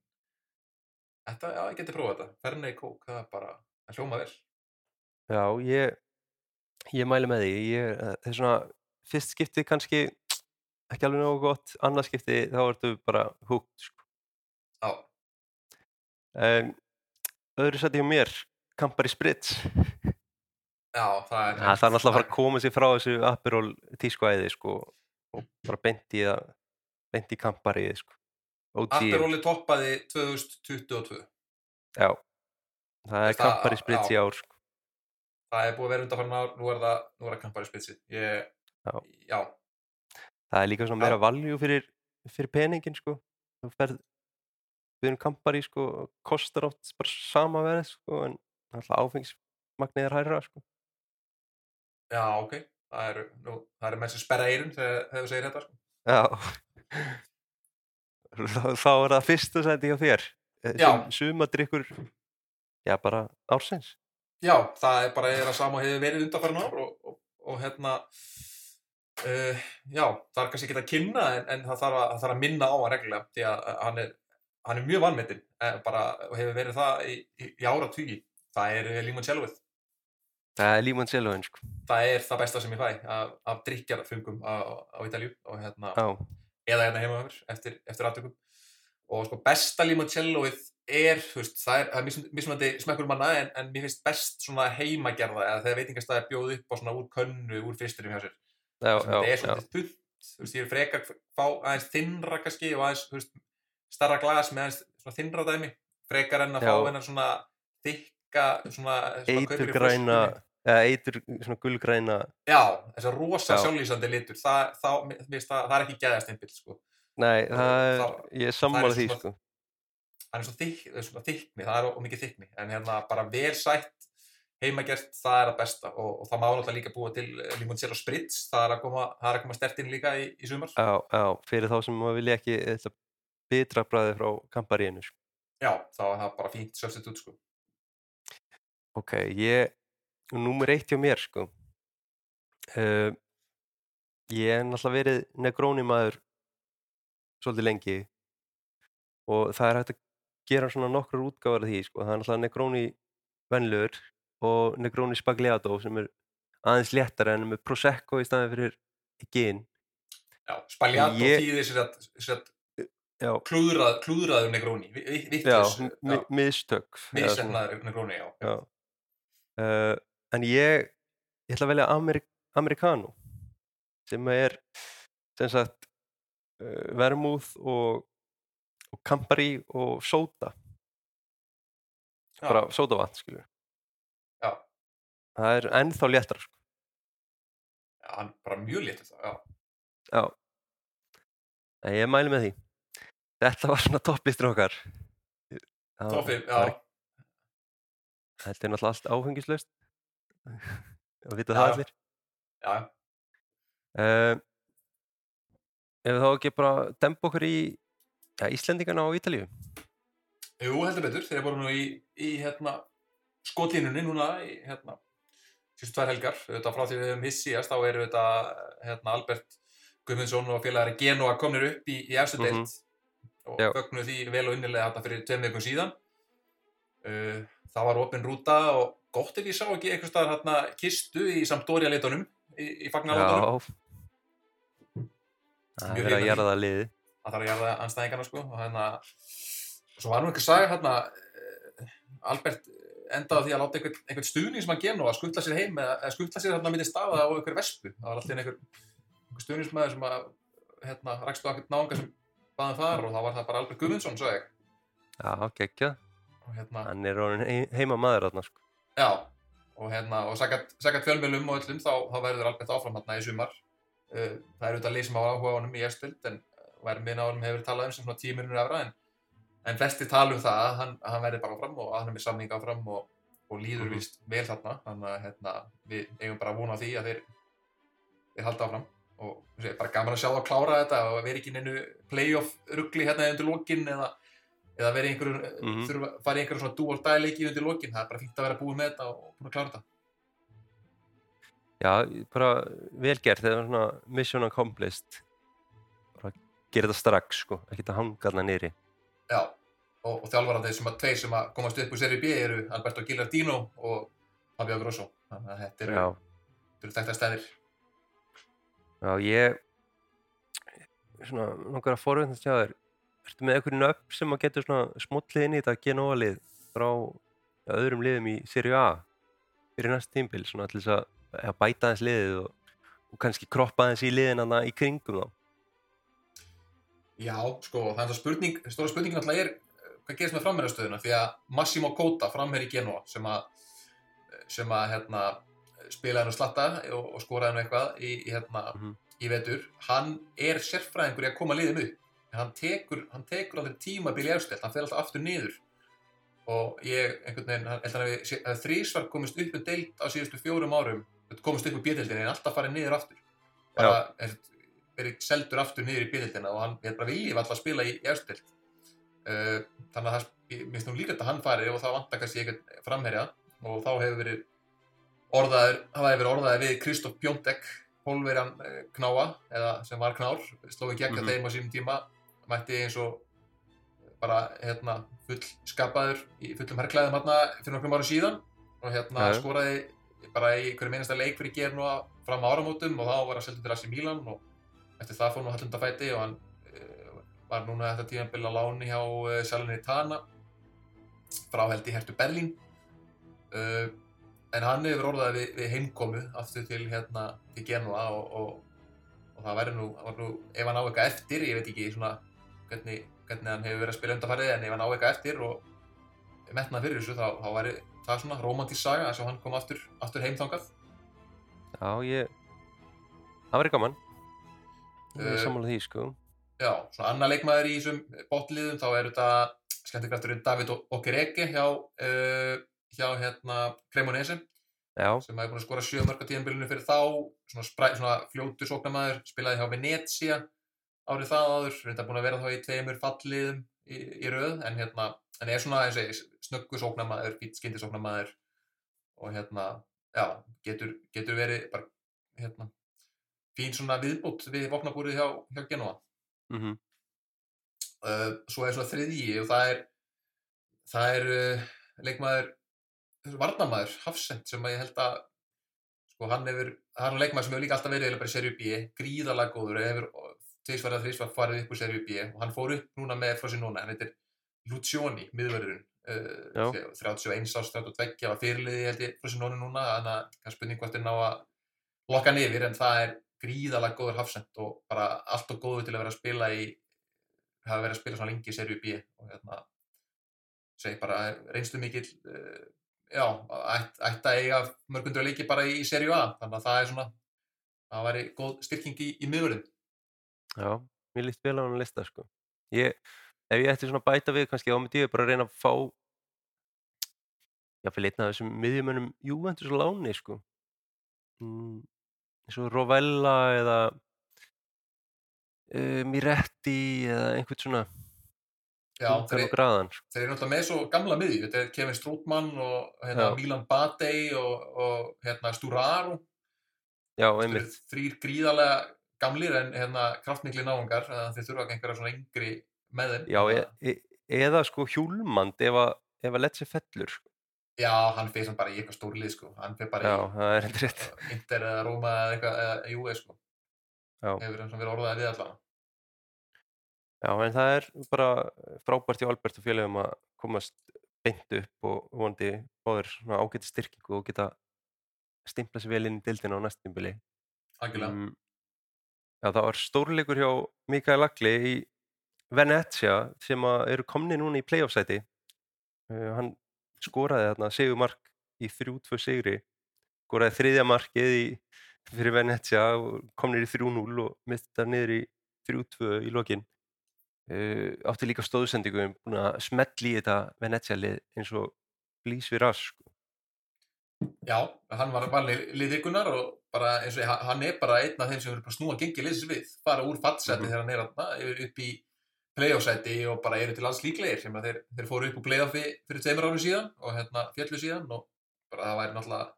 þetta, já, ég geti prófað þetta. Fernet kók, það er bara, það hljóma vel já, ég, ég mæli með því. Ég, það er svona, fyrst skiptið kannski ekki alveg nógu gott, annað skiptið þá ertu bara húgt, sko. já, En öðru sætti hjá mér, Campari Spritz. já, það er Það er að fara að koma sér frá þessu Aperol tískuæði sko og bara beint í það, beint í Campariði sko. OG, Aperóli toppaði 2022 já. Það er Campari Spritz í ár sko. Það er búið að vera undanfarn ár, nú er það, nú er það kampari spitsi. Ég, Já. já, Það er líka svona meira valjú fyrir, fyrir peningin sko. Þú ferð, við erum Campari sko, kostar oft bara sama verð sko en alltaf áfengismagnið er hærra sko. já, ok, það eru, eru menn sem sperra eirun þegar, þegar þú segir þetta, sko. Já. Þá er það fyrsta sæti hjá þér. Eh. Sum, sumadrykkur, já bara ársins. Já, það er bara eða sama hefur verið undanfarn ár og, og, og hérna, uh, já, það er kannski ekki að kynna en, en það, þarf að, það þarf að minna á hann reglulega því að að hann er, hann er mjög vanmetinn eh, bara, og hefur verið það í, í, í ára tugi. Það er eh, limoncelloið. Það er limoncelloin sko. Það er það besta sem ég fæ af, af drikjarfungum á, á Ítalju og hérna, Já. eða hérna heima hefur eftir, eftir aftökum og sko besta limoncelloið er, þú veist, það er, það mismun- mismunandi smekkur manna en, en mér finnst best svona heimagerða eða þegar veitingastæði bjóð upp á svona úr könnu, úr fyrstunum hjá sér þetta er svona punt, þú veist, ég er frekar að fá aðeins þinnra kannski og aðeins, þú veist, starra glas með aðeins svona þinnra dæmi, frekar en að Já. fá hennar svona þykka, svona, svona eiturgræna flöskunni. eða eitur svona gulgræna Já, þessar rosa Já. sjálflýsandi litur, það, finnst það, það er ekki gæðastimpill, sko. nei, það er, er sammála því sko hann er svo, þykk, svona þykni, það er of mikið þykni en hérna bara vel sætt heimagert, það er að besta. Og, og það má náttúrulega líka búa til eh, limoncello spritz. Það er að koma, koma stertinn líka í, í sumar. Já, já, fyrir þá sem maður vilja ekki þetta bitra bræði frá kamparíinu sko. já, þá er það bara fínt substitute sko. Ok, ég númer eitt hjá mér sko. Uh, ég er náttúrulega verið negróni maður svolítið lengi. Og það er hægt að gera svona nokkrar útgáfar af því sko, það er náttúrulega negróni venlur og negróni spagliato sem er aðeins léttara en með prosecco í staðin fyrir gin. Já, spaljato Ég- þýðir sér að, að já, klúðrað, klúðraður negróni vi- vi- já, vitlaus, mi- mistök eða svona. misefnaður negróni já, Já. Uh, en ég, ég ætla að velja Amerik Americano sem er sem sagt uh, vermúð og, og Campari og sóta já, bara sótavatn skilur já, það er ennþá léttra sko. já, bara mjög léttur það já, já. En ég mæli með því. Þetta var svona topplistur okkar. Er- já, þetta er náttúrulega allt áfengislaust. Og vita Já, það allir. Já, Uh, ef við þá ekki bara dempa okkur í ja, Íslendingana á Ítalíu Jú, heldur betur, þeir voru nú í, í hérna, skotlínunni núna í hérna, síðustu tvær helgar, þetta frá því við höfum hiss síðast, þá eru þetta hérna, Albert Guðmundsson og félagari Genoa komnir upp í, í efstu Mhm. deild og Já. fögnuðu því vel og innilega þetta fyrir tveim vikum síðan uh, það var opin rúta og gott ef ég sá ekki einhvers staðar hérna kistu í Sampdoria litunum í, í fagnarlátunum Já. Það Mjög er verið að hrifinn af gera það liði. Það þarf að gera það anstæðingarna sko og hérna svo var nú einhver saga hérna eh, Albert endaði því að láta einhvern, einhvern stuðning sem hann genú að skuttla sér heim eða eða skuttla sér hérna myndi staða á einhver vespu það var alltaf einhver, einhver stuðningsmæður sem að hérna rakst á einhvern náunga sem baðan þar og þá var það bara Albert Guðmundsson svo ég Já, geggjað. og hérna Hann er orðin hei- heima maður þarna, sko. já og hérna og sakat fjölmjölum og öllum þá, þá verður Albert áfram hérna í sumar uh, það er auðvitað lið sem á áhuga honum í efstild en verðminn á honum hefur talað um sem svona 10 miljonur efra en, en flesti tala um það að hann, hann verði bara áfram og að hann er með samning áfram og, og líður Mhm. vist vel þarna þannig að hérna, við eigum bara að vona því að þeir, þeir halda áfram og sé, bara gaman að sjá það að klára þetta og vera ekki neinu playoff ruggli hérna undir lokin eða, eða vera einhverjum, Mhm. þurfa að fara í einhverjum svona dual die leiki undir lokin, það er bara fínt að vera búið með þetta og búin að klára þetta Já, bara vel gert. Það er svona mission accomplished. Gera þetta strax, sko. Ekki þetta hanga þarna nýri. Já, og, og þjálfara þeir sem að tveir sem að komast upp úr seri B eru Alberto Gilardino og Fabio Grosso þannig að þetta eru, þetta eru þekkta stæðir Já, ég svona langar að forvindast hjá þér Ertu með einhverjum upp sem að getur svona smollið inn í þetta Genoa-lið frá ja, öðrum liðum í Serie A fyrir næst tímbil svona til þess að, bæta aðeins liðið og, og kannski kroppa aðeins í liðin í kringum þá Já, sko, það er það spurning, stóra spurningin alltaf er eh, hvað gerist með framherjastöðuna? Því að Massimo Cota, framherji Genoa sem að, sem að hérna, spilaði nú slatta og, og skoraði nú eitthvað í, hérna, Mhm. í vetur hann er sérfræðingur í að koma liðinu en hann tekur, hann tekur aldrei tímabil í efstilt, hann fer alltaf aftur niður. Og ég, einhvern veginn, hann að hann hafi þrísvar komist upp um deild á síðustu fjórum árum komist upp um bjöldinni en alltaf farið niður aftur. Bara, verið seldur aftur niður í bíðildina og hann er bara viljið alltaf að spila í efstild uh, þannig að það finnst nú líka að hann fari og það vantar kannski einhvern framherja og þá hefur verið orðaður, hafa hefur verið orðaður við Kristoff Pjóntek Pólverjan uh, Knáa eða sem var Knár, slóði gegn mm Mhm. þeim á sínum tíma mætti eins og bara hérna full skapaður í fullum herrklæðum hérna fyrir nokkrum ára síðan og hérna skoraði bara í hverju minnasta leik fyrir Gernu fram á áramótum og þá var hann seldur til AC Milan og eftir það fór hann hallunda fæti og hann uh, var núna þetta tíðanbili á láni hjá uh, Salernitana frá held í Hertu Berlín. Uh, en hann hefur orðað við, við heimkomu aftur til hérna til Genua og, og, og það væri nú, nú ef hann á eitthvað eftir, ég veit ekki svona hvernig, hvernig hann hefur verið að spila undarfærið en ef hann á eitthvað eftir og metnað fyrir þessu þá, þá væri það svona romantísk saga að hann kom aftur, aftur heimþangað Já, ég það verður gaman Eh, sammála því, sko. Já, svona annar leikmaður í þessum botliðum þá er þetta skemmtikrafturinn David Okereke hjá, uh, hjá hérna Cremonese Já, sem hefur búin að skora sjö mörg á tíðanbylunum fyrir þá. Svona, spræ, svona fljótur sóknamaður spilaði hjá Venezia árið það áður reynda búin að vera þá í tveimur falliðum í, í röð en hérna en er svona snöggur sóknamaður fýtt skyndisóknamaður og hérna já, getur, getur verið bara hérna fín svona viðbútt við vopnabúrið hjá, hjá Genoa mhm, uh, svo er svo þriðji og það er það er uh, leikmaður varnamaður, Hafsend sem að ég held að sko hann hefur, það er leikmaður sem hefur líka alltaf verið eiginlega bara í serju B, gríðalega góður hefur tveisvar eða þrísvar farið upp úr serju B og hann fór upp núna með Frosinone hann heitir Lucioni, miðvörðurinn Já. uh, 31 árs, 32 var fyrirliði held ég Frosinone núna þannig að er spurning hvort þeir ná að lokka hann yfir en það er gríðalega góður Hafsend og bara allt og góður til að vera að spila í hafa verið að spila svona lengi í serju B og hérna segi bara reynslu mikill uh, já, ætt, ætti að eiga mörgundur leiki bara í serju A. Þannig að það er svona það væri góð styrking í, í miðurinn já Mér líst vel á hann að lista, sko. Ég, ef ég ætti svona að bæta við kannski þá myndi ég bara reyna að fá jáfnvel einn af þessum miðjumönnum Juventus á láni, sko. Mm, eins og Rovella eða uh, Miretti eða einhvern svona já, þeir, sko þeir eru náttúrulega með svo gamla miðju þetta er Kevin Strootman og hérna. Milan Badei og, og hérna, Sturaro Já, einmitt þrýr gríðarlega gamlir en hérna kraftmikli að þeir þurfa ekki einhverja svona yngri með þeim Já, e e eða sko hjúlmand ef að, ef að Letsi fellur sko. Já, hann fyrir samt bara í eitthvað stórlið sko. hann fyrir bara Já, í Inter eða Róma eða eitthvað eða Júi sko. Já. hefur hann verið orðaðið við allan Já, en það er bara frábært hjá Albert og félagum að komast beint upp og vonandi báður svona ágæti styrkingu og geta stimpla sér vel inn í dildina á næstímbili algjörlega Mm, Já, það var stórleikur hjá Mikael Lagli í Venezia sem eru komni núna í playoff-sæti. Uh, hann skoraði þarna sigurmark í 3-2 sigri, skoraði þriðja markið í, fyrir Venezia og komnir í 3-0 og mista niður í 3-2 í lokin. Uh, átti líka stóðsendingu, búin að smetli í þetta Venezia-lið eins og blís við rask. Sko. Já, hann var valið liðikunar og bara eins og hann er bara einn af þeim sem eru bara snúa gengið liðs við, fara úr Mhm. þegar hann er upp í playoff-sæti og bara eru til alls líklegir. Sem að þeir, þeir fóru upp úr playoffi fyrir tveimur árum síðan og hérna fjallu síðan og bara það væri náttúrulega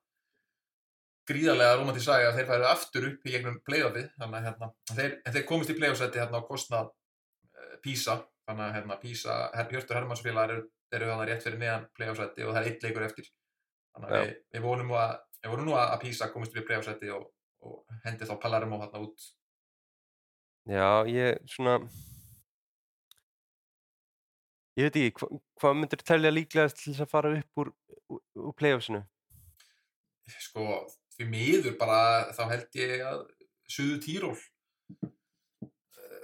gríðarlega romantísk saga að þeir færu aftur upp í gegnum playoffið þannig að hérna, þeir, þeir komist í playoff-sæti hérna á kostnað uh, Písa þannig að hérna Písa, Hjörtur Hermannsfélagar eru, eru þannig rétt fyrir neðan playoff-sæti og það er eitt leikur eftir. Þannig að við, við vonum að við vonum nú að Písa komist við playoff-sæti og, og hendi þá Palermo hérna út. Já, ég svona ég veit ekki, hva, hvað myndir telja líklegast til þess að fara upp úr, úr, playoffsinu? sko, því miður bara þá held ég að Suðu Tíról eh,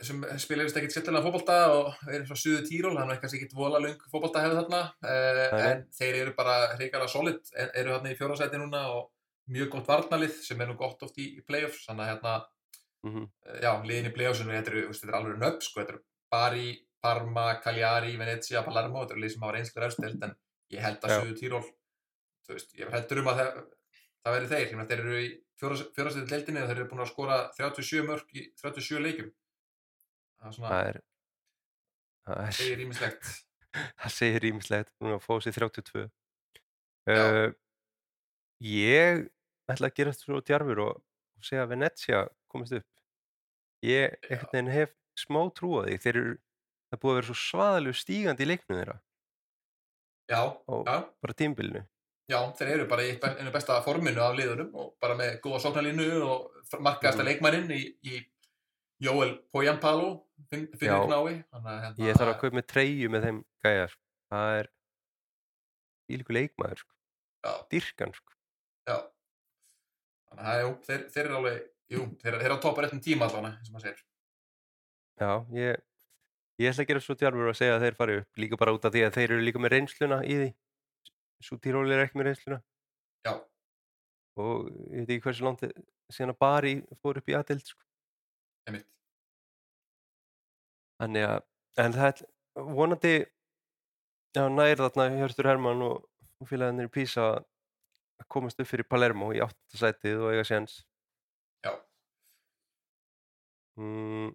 sem spilar vist ekkert sérlega fótbolta og er frá Suðu Tíról, hann er kannski ekkert vola lung fótbolta hefði þarna nei. en þeir eru bara hreikala solid eru þarna í fjórasæti núna og mjög gott varnalið sem er nú gott oft í, í playoffs þannig að hérna, Mm uh, já, liðin í playoffsinu þetta eru, þú er alveg nöfn, sko, þetta eru Bari, Parma, Cagliari, Venezia, Palermo þetta eru lið sem hafa reynslu ræðstelt en ég held að. Suðu Tíról þú veist, ég heldur um að það, það veri þeir, meina, þeir eru í fjórastætti deildinni og þeir eru búin að skora 37 mörg í 37 leikjum. Það er svona, Það er það er, segir ímislegt það segir ímislegt, hún að fá sér 32 Já. uh, Ég ætla að gera þetta svo djarfur og, og segja að Venezia komist upp. Ég hef smá trú á því. Þeir eru, það er búið að vera svo svaðalegu stígandi í leiknum þeirra já, og já, bara tímbilinu já, þeir eru bara í einu besta forminu af liðunum og bara með góða sóknarlínu og markaðasta Mhm. leikmanninn í, í Jóel Poyampalo finnur knái hérna, Ég þarf að kaupa með treyju með þeim gæja sko. það er ílíku leikmaður sko. dyrkan sko. já þannig að jú, þeir, þeir eru alveg jú, þeir, þeir eru á topa réttum tíma allavega sem maður segir Já, ég, ég ætla að gera svo djarfur að segja að þeir fari upp líka bara út af því að þeir eru líka með reynsluna í því. Svo tíróli er ekki með reynsluna. Já, og ég veit ekki hversu langt síðan að Bari fór upp í aðdeild sko. einmitt. Þannig að en það er vonandi já, nær þarna Hjörtur Hermann og, og félagarnir í Písa að komast upp fyrir Palermo í áttasætið og eiga séns. Já, mm,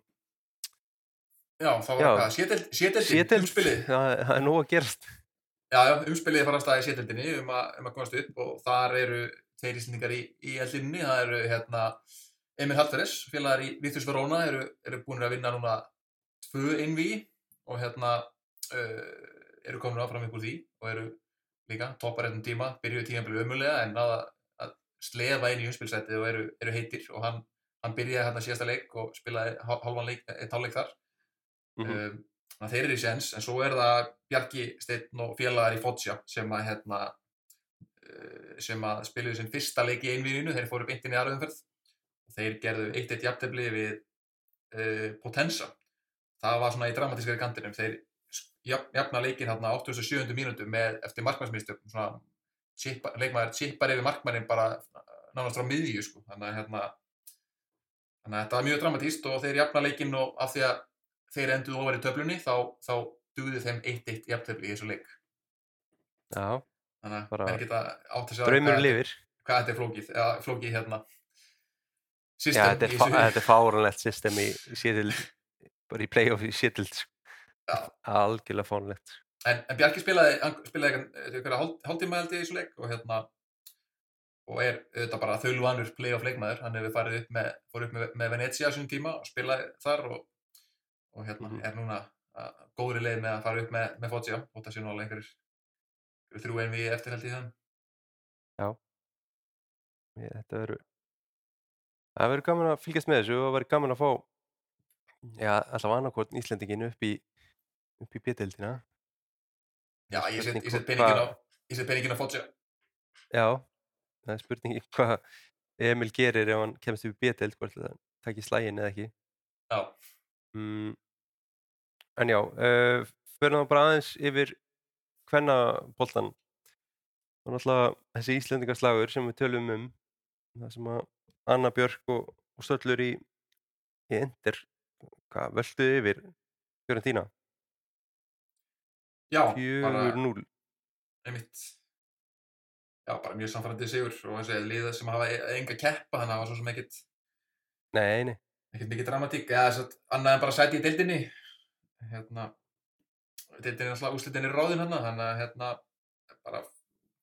já, það var hvað, sételdin, Séteild, umspilið. Það, er nóg að gerast. Já, já, umspilið fara að staða í sétildinni um, að- um að komast upp og þar eru þeir íslendingar í, í eldinni, það eru hérna Emil Hallferes, félagar í Víþurs Verona eru, eru búin að vinna núna tvö innví og hérna uh, eru komin áfram úr því og eru líka toppar einnum tíma, byrjuðu tímabilið ömulega en náða að slefa inn í umspilsætið og eru, eru heitir og hann, hann byrjaði hérna síðasta leik og spilaði hál- hálfan leik, eitt hálfleik þar mm um, þannig að þeir eru í séns en svo er það Bjarki Steinn og félagar í Foggia sem að hérna, uh, sem að spiluðu sinn fyrsta leik í einvíðinu, þeir fóru beint inn í aðröðumferð og þeir gerðu 1-1 jafntefli við uh, Potenza það var svona í dramatískari kantinum þeir jafna leikinn hérna á 87. mínútu með eftir markmannsmistökum svona chippa, leikmaður chippar yfir markmannin bara nánast frá miðju sko. þannig að hérna þannig að þetta var mjög dramatíst og þeir jafna leikinn og af því að þeir enduðu ofar í töflunni þá, þá dugði þeim 1-1 jafntefli í þessu leik. Já, þannig að menn geta átt að segja draumur hvað, lifir. hvað þetta er flókið eða flókið hérna. Já, system þetta er, þetta er fáranlegt system í sétild, bara í playoff í Já. algjörlega fáranlegt En, en Bjarki spilaði, spilaði eitthvað hálftíma held ég í þessu leik og hérna og er auðvitað bara þaulvanur play-off leikmaður, hann hefur farið upp með, upp með, með Venezia á sínum tíma og spilaði þar og, og hérna Mhm. er núna að góðri leið með að fara upp með, með Foggia. Og það sé nú alveg einhverjir þrjú en við eftir held í það Ég, þetta verður það verður gaman að fylgjast með þessu og það verður gaman að fá já, allavega annarkvort Íslendingin upp í upp í bjöldina Já, ég set, ég set peningin á ég set peningin á Foggia. Já, það er spurningi hvað Emil gerir ef hann kemst upp í bjöld hvort það takir slægin eða ekki. Já, mm, en já uh, fyrir þá bara aðeins yfir hvenna boltan og náttúrulega þessi Íslendingarslagur sem við tölum um það sem að Anna Björk og, og Stöllur í, í hvað völduði yfir Fiorentína já, bara 4-0 einmitt. Já, bara mjög samfærandi sigur og þessi liða sem hafa e- enga keppa þannig að það var svo sem ekkit nei, nei, ekkert mikið dramatík. Eða þess að annað en bara sæti í deildinni hérna deildinni er alltaf úslitinni ráðin hérna þannig að hérna bara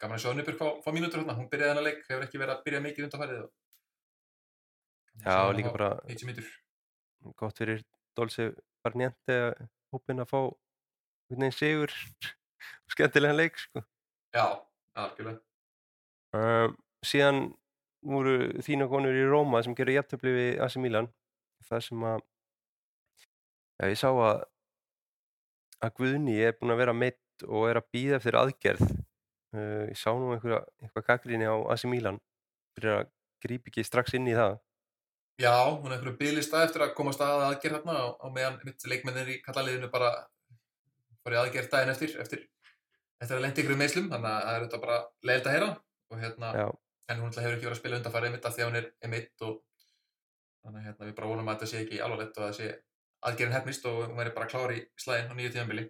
gaman að sjá henni fá, fá mínútur hérna. Hún byrjaði hennar leik, hefur ekki verið að byrja mikið undanfærið og já líka bara 90 mínútur gott fyrir Dolce Barniente hópin að fá veginn sigur. Skemmtilegan leik sko. já, algjörlega. Um, síðan voru þína konur í Róma sem gerur jafntöfli við AC Milan. Það sem að já, ég sá að að Guðni er búin að vera meitt og er að býða eftir aðgerð. Uh, ég sá nú einhverja, einhverja gaggrinni á AC Milan fyrir að grípa ekki strax inn í það. Já, hún er einhverju bygglista eftir að komast að aðgerð hérna á, á meðan mitt leikmennir í kallaliðinu bara farið aðgerð daginn eftir eftir, eftir að lendi ykkur meðslum þannig að það er þetta bara leiðilt að heyra. Og hérna já, en hún hefur ekki verið að spila undanfæri einmitt af því að hún er einmitt og þannig að hérna, við bara vonum að þetta sé ekki alvarlegt og að það sé aðgerðin hefnist og hún væri bara klár í slæðin á nýju tíðanbili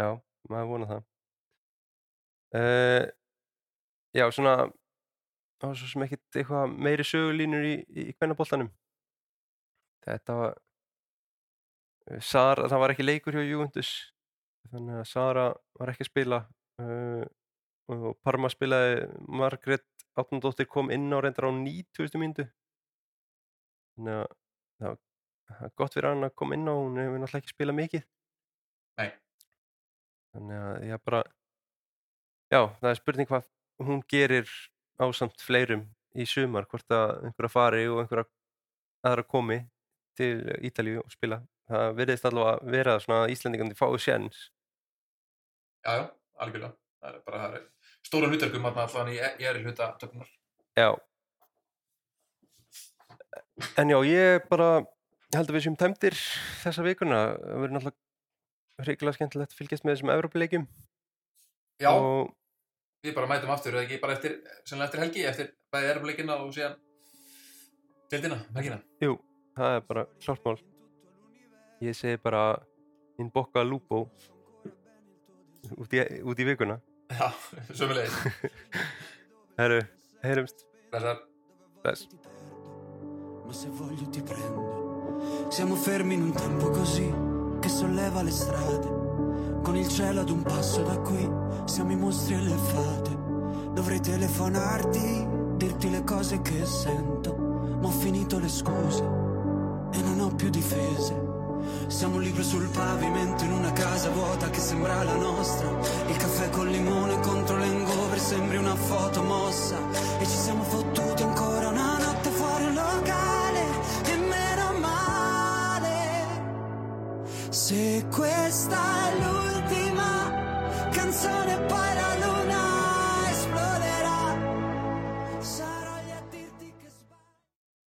já, maður vona það. Uh, já, svona það var svo sem ekkit eitthvað meiri sögulínur í, í, í kvennaboltanum. Þetta var Sara, það var ekki leikur hjá Juventus þannig að Sara var ekki að spila uh, og Parma spilaði Margrét Átnandóttir kom inn á reyndar á 90. mínútu. Þannig að það var- gott fyrir hann að koma inn á hún hefur náttúrulega ekki spilað mikið. Nei, þannig að ég bara já, það er spurning hvað hún gerir ásamt fleirum í sumar, hvort að einhverja fari og einhverja aðra komi til Ítalíu og spila. Það virðist allavega vera svona að Íslandingandi fái sjens já, já, algjörlega. Það er bara það er stóra hlutverkum hérna allan í, í eri hluta töfnunar já. En já, ég bara ég held að við séum tæmdir þessa vikuna. Það verður náttúrulega hrigilega skemmtilegt að fylgjast með þessum Evrópuleikjum. Já, og við bara mætum aftur eða ekki bara eftir, eftir helgi eftir bæði erfleikina og síðan deildina, helgina. Jú, það er bara klart mál. Ég segi bara in bocca al lupo. Út í, út í vikuna. Já, sömulegis Herru, heyrumst. Blessar. Bless. Siamo fermi in un tempo così che solleva le strade. Con il cielo ad un passo da qui, siamo i mostri e le fate. Dovrei telefonarti, dirti le cose che sento. Ma ho finito le scuse e non ho più difese. Siamo libri sul pavimento in una casa vuota che sembra la nostra. Il caffè col limone contro l'engover sembri una foto mossa. E ci siamo fottuti ancora una Se questa è l'ultima